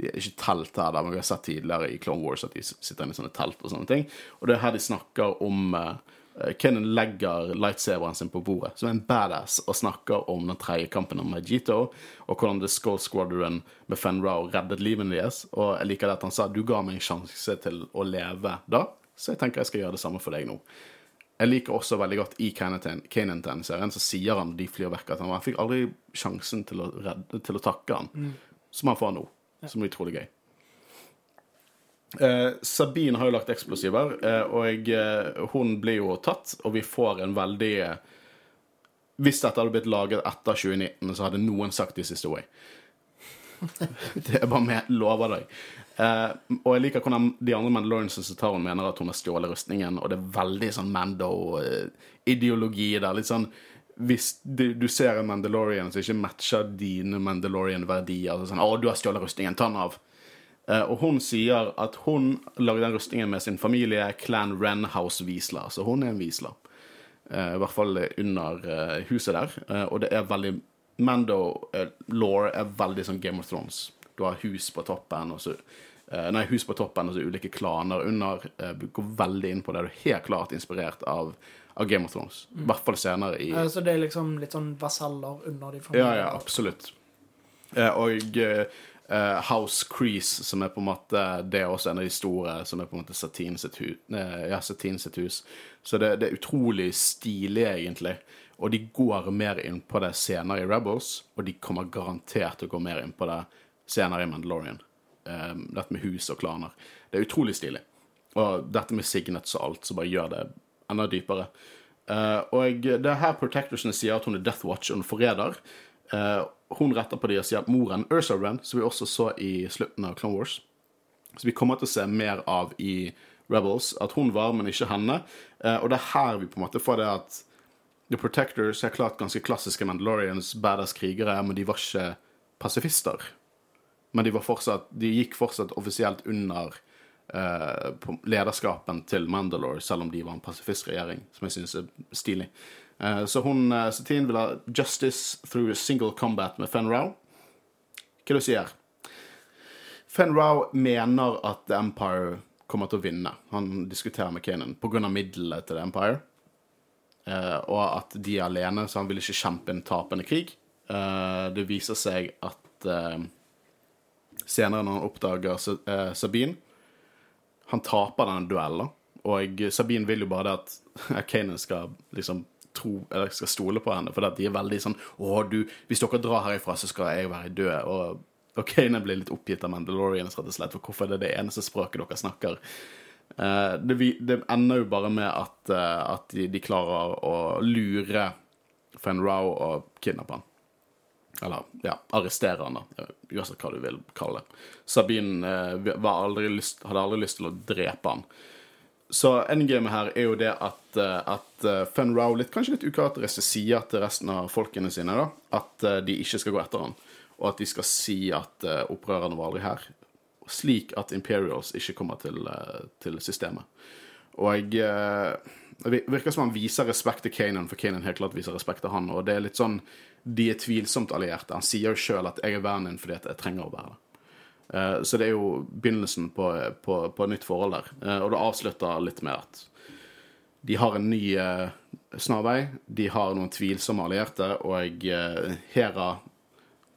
de er ikke telt her, der, men vi har sett tidligere i Clone Wars at de sitter inne i sånne telt og sånne ting. Og det er her de snakker om uh, Kenan legger lightsaberen sin på bordet, som er en badass, og snakker om den tredje kampen om Majito, og hvordan The Skull Squadron med Fen Rao reddet livene deres. Og jeg liker det at han sa du ga meg en sjanse til å leve da, så jeg tenker jeg skal gjøre det samme for deg nå. Jeg liker også veldig godt i Kanan-serien, så sier han de flyr vekk at han, 'jeg fikk aldri sjansen til å, redde, til å takke han, som han får nå. Som er utrolig gøy. Eh, Sabine har jo lagt eksplosiver, eh, og eh, hun blir jo tatt, og vi får en veldig Hvis dette hadde blitt laget etter 2019, så hadde noen sagt this is the way. Det er bare med, lover deg. Eh, og jeg liker hvordan de andre Mandaloriansene som tar hun mener at hun har stjålet rustningen, og det er veldig sånn Mando-ideologi der. Litt sånn hvis du, du ser en Mandalorian som ikke matcher dine Mandalorian-verdier så sånn, 'Å, du har stjålet rustningen. Ta den av.' Eh, og hun sier at hun lagde den rustningen med sin familie, Clan Renhouse Wiesler. Så hun er en Wiesler. Eh, I hvert fall under eh, huset der. Og det er veldig Mando-law er veldig sånn Game of Thrones. Du har hus på toppen, og så Nei, hus på toppen og så ulike klaner under. Går veldig inn på det. Du er helt klart inspirert av, av Game of Thrones. I hvert fall senere i Så det er liksom litt sånn vasaller under de ja, ja, absolutt. Og eh, House Crease, som er på en måte Det er også en av de store, som er på en måte Satin sitt, hu uh, ja, Satin sitt hus. Så det, det er utrolig stilig, egentlig. Og de går mer inn på det senere i Rebels, og de kommer garantert til å gå mer inn på det senere i Mandalorian. Eh, dette med hus og klaner. Det er utrolig stilig. Og dette med signets og alt, som bare gjør det enda dypere. Eh, og det er her Protectorsene sier at hun er Death Watch og en forræder. Eh, hun retter på deres at moren Ursa Wren, som vi også så i slutten av Clone Wars Så vi kommer til å se mer av i Rebels, at hun var, men ikke henne. Eh, og det er her vi på en måte får det at The Protectors er klart ganske klassiske Mandalorians, badass krigere, men de var ikke pasifister. Men de, fortsatt, de gikk fortsatt offisielt under eh, lederskapen til Mandalore, selv om de var en pasifistregjering, som jeg syns er stilig. Eh, så hun, uh, Satine vil ha justice through single combat med Fen Rau. Hva du sier Fen Rau mener at The Empire kommer til å vinne. Han diskuterer med Kanan pga. midlene til The Empire. Eh, og at de er alene, så han vil ikke kjempe en tapende krig. Eh, det viser seg at eh, senere når han oppdager Sa- eh, Sabine Han taper denne duellen, og Sabine vil jo bare det at Kanan skal liksom tro, eller skal stole på henne, for de er veldig sånn Å, du, hvis dere drar herifra, så skal jeg være død. Og, OK, jeg blir litt oppgitt av Mandalorians, rett og slett, for hvorfor er det det eneste språket dere snakker? Uh, det, det ender jo bare med at, uh, at de, de klarer å lure Fen Rau og kidnappe han. Eller ja, arrestere han, da. Uansett hva du vil kalle det. Sabine uh, aldri lyst, hadde aldri lyst til å drepe han. Så endgamet her er jo det at, eh, at eh, Fun Rao litt, kanskje litt ukarakteristisk sier til resten av folkene sine da, at eh, de ikke skal gå etter han, og at de skal si at opprørerne var aldri her. Slik at Imperials ikke kommer til, til systemet. Og jeg det virker som han viser respekt til Kanan, for Kanan helt klart viser respekt til han. Og det er litt sånn De er tvilsomt allierte. Han sier jo sjøl at 'jeg er vennen din fordi jeg trenger å være det'. Eh, så det er jo begynnelsen på, på, på et nytt forhold der. Eh, og det avslutter litt med at de har en ny eh, snarvei. De har noen tvilsomme allierte, og Hera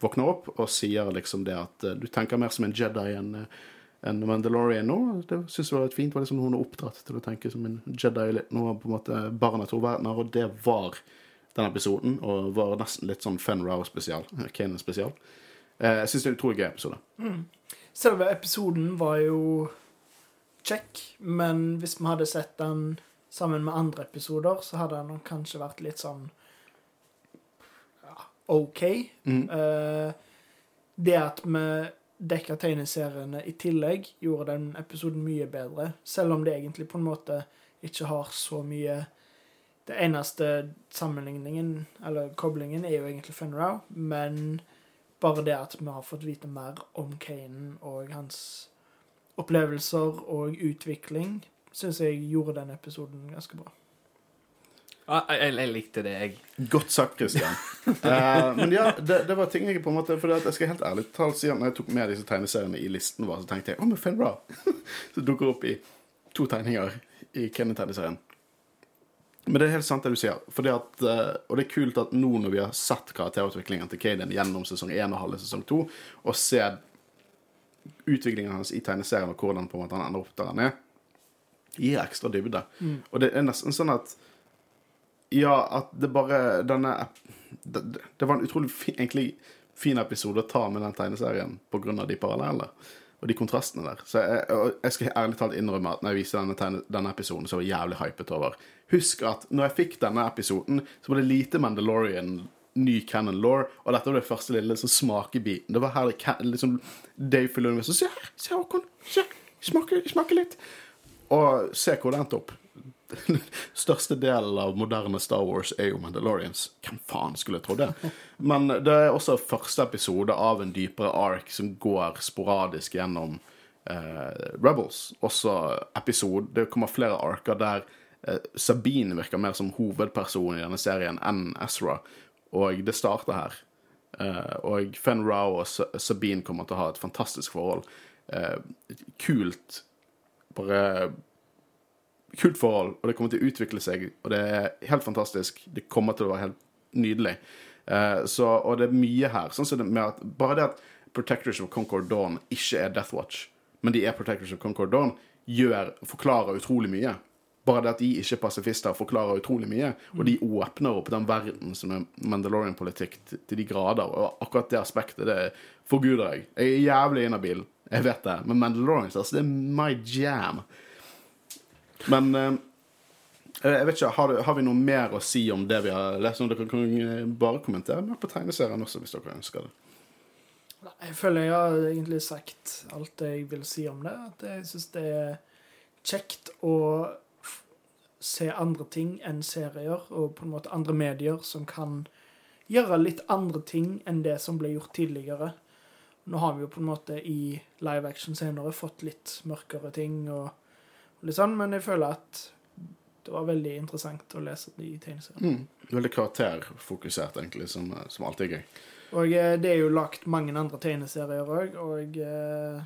våkner opp og sier liksom det at du tenker mer som en Jedi enn en Mandalorian nå. Det syns jeg var litt fint. Var liksom Hun er oppdratt til å tenke som en Jedi litt nå, på en måte barn av verdener, og det var den episoden, og var nesten litt sånn Fen Rau spesial. Kanan spesial. Eh, jeg syns det er en utrolig gøy episode. Selve episoden var jo kjekk, men hvis vi hadde sett den sammen med andre episoder, så hadde den kanskje vært litt sånn ja, OK. Mm. Uh, det at vi dekka tegneseriene i tillegg, gjorde den episoden mye bedre. Selv om det egentlig på en måte ikke har så mye Det eneste sammenligningen, eller koblingen, er jo egentlig Funrow, men bare det at vi har fått vite mer om Kanan og hans opplevelser og utvikling, syns jeg gjorde den episoden ganske bra. Ja, jeg, jeg likte det, jeg. Godt sagt, Christian. uh, men ja, det, det var ting jeg på en måte For jeg skal helt ærlig talt si at når jeg tok med disse tegneseriene i listen, vår, så tenkte jeg å, men Finn Bra. så dukker opp i to tegninger i Kenny-tegneserien. Men det er helt sant det du sier. At, eh, og det er kult at nå når vi har sett karakterutviklingen til Kaden gjennom sesong 1 og halve sesong 2, og ser utviklingen hans i tegneserien og hvordan på en måte han ender opp der han er, gir ekstra dybde. Og det er nesten sånn at ja, at det bare Denne Det, det var en utrolig fin, egentlig fin episode å ta med den tegneserien på grunn av de parallellene og de kontrastene der. Så jeg, jeg skal ærlig talt innrømme at når jeg viste denne, denne episoden, så var jeg jævlig hypet over. Husk at når jeg fikk denne episoden, så var det lite Mandalorian ny canon law, og dette var det første lille sånn smakebiten. Det var her det liksom Dave Filoni sånn, Se her, se Håkon, se, smake, smake litt. Og se hvor det endte opp. Største delen av moderne Star Wars er jo Mandalorians. Hvem faen skulle trodd det? Men det er også første episode av en dypere ark som går sporadisk gjennom eh, Rebels. Også episode Det kommer flere arker der Sabine virker mer som hovedperson i denne serien enn Ezra, og det starter her. Eh, og Fen Rao og Sa- Sabine kommer til å ha et fantastisk forhold. Eh, kult Bare kult forhold, og det kommer til å utvikle seg, og det er helt fantastisk. Det kommer til å være helt nydelig. Eh, så, og det er mye her. Sånn det at Bare det at Protectors of Concord Dawn ikke er Death Watch, men de er Protectors of Concord Dawn, gjør, forklarer utrolig mye. Bare det at de ikke er pasifister, forklarer utrolig mye. Og de åpner opp den verden som er Mandalorian-politikk til, de grader. Og akkurat det aspektet, det forguder jeg. Jeg er jævlig inhabil, jeg vet det, men Mandalorians, altså, det er my jam. Men eh, jeg vet ikke, har, du, har vi noe mer å si om det vi har lest? Om dere kan eh, bare kommentere mer på tegneserien også, hvis dere ønsker det. Jeg føler jeg har egentlig sagt alt jeg vil si om det. At jeg syns det er kjekt f- se andre ting enn serier, og på en måte andre medier som kan gjøre litt andre ting enn det som ble gjort tidligere. Nå har vi jo på en måte i live action senere fått litt mørkere ting og litt sånn, men jeg føler at det var veldig interessant å lese de tegneseriene. Mm. Veldig karakterfokusert, egentlig, som, som alltid er gøy. Og eh, det er jo lagt mange andre tegneserier òg, og eh,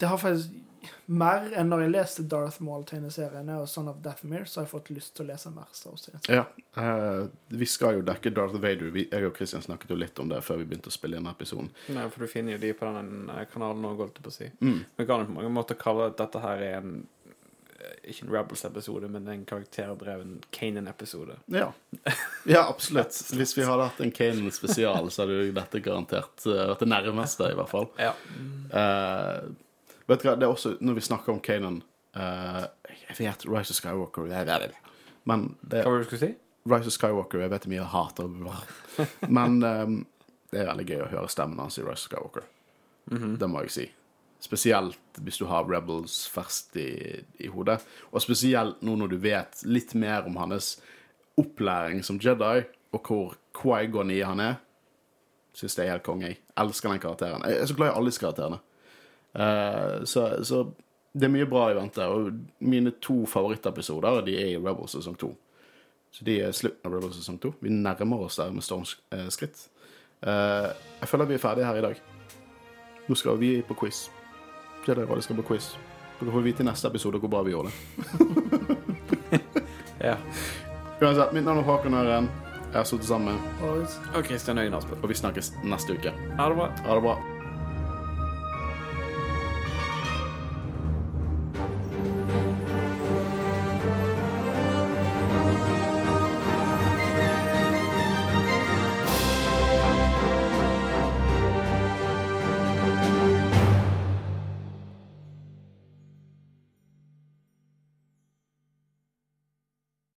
det har faktisk mer enn når jeg leste Darth Maul-tegneseriene og Son of Deathmere, så har jeg fått lyst til å lese mer Star. Ja, eh, vi skal jo dekke Darth Vader. Vi, jeg og Christian snakket jo litt om det før vi begynte å spille inn episoden. Nei, for du finner jo de på den kanalen òg, holdt jeg på å si. Mm. Vi kan jo på mange måter kalle dette her er en eh, ikke en Rebels-episode, men en karakterdreven Kanan-episode. Ja. ja, absolutt. Hvis vi hadde hatt en Kanan spesial, så hadde jo dette garantert eh, vært det nærmeste, i hvert fall. Ja. Eh, vet du hva, det er også Når vi snakker om Kanan uh, Jeg vet Rise of Skywalker jeg vet det. Men det, Hva var det du skulle si? Rise of Skywalker Jeg vet mye hat og Men um, det er veldig gøy å høre stemmen hans i Rise of Skywalker. Mhm. Det må jeg si. Spesielt hvis du har Rebels ferskt i, i hodet. Og spesielt nå når du vet litt mer om hans opplæring som Jedi, og hvor Quaigon i han er. Syns det er helt konge. Jeg elsker den karakteren. Jeg er så glad i alle disse karakterene. Eh, så, så det er mye bra i vente. Og mine to favorittepisoder de er i Rebels sesong to. Så de er slutten av Rebels sesong to. Vi nærmer oss der med storms eh, skritt. Eh, jeg føler vi er ferdige her i dag. Nå skal vi på quiz. Det er det vi skal på quiz. Dere får vite i neste episode hvor bra vi gjorde det. Ja. Uansett, mitt navn er Håkon Øren. Jeg har sittet sammen med Og Kristian Øyen Aspen. og vi snakkes neste uke. Ha det bra. Ha det bra.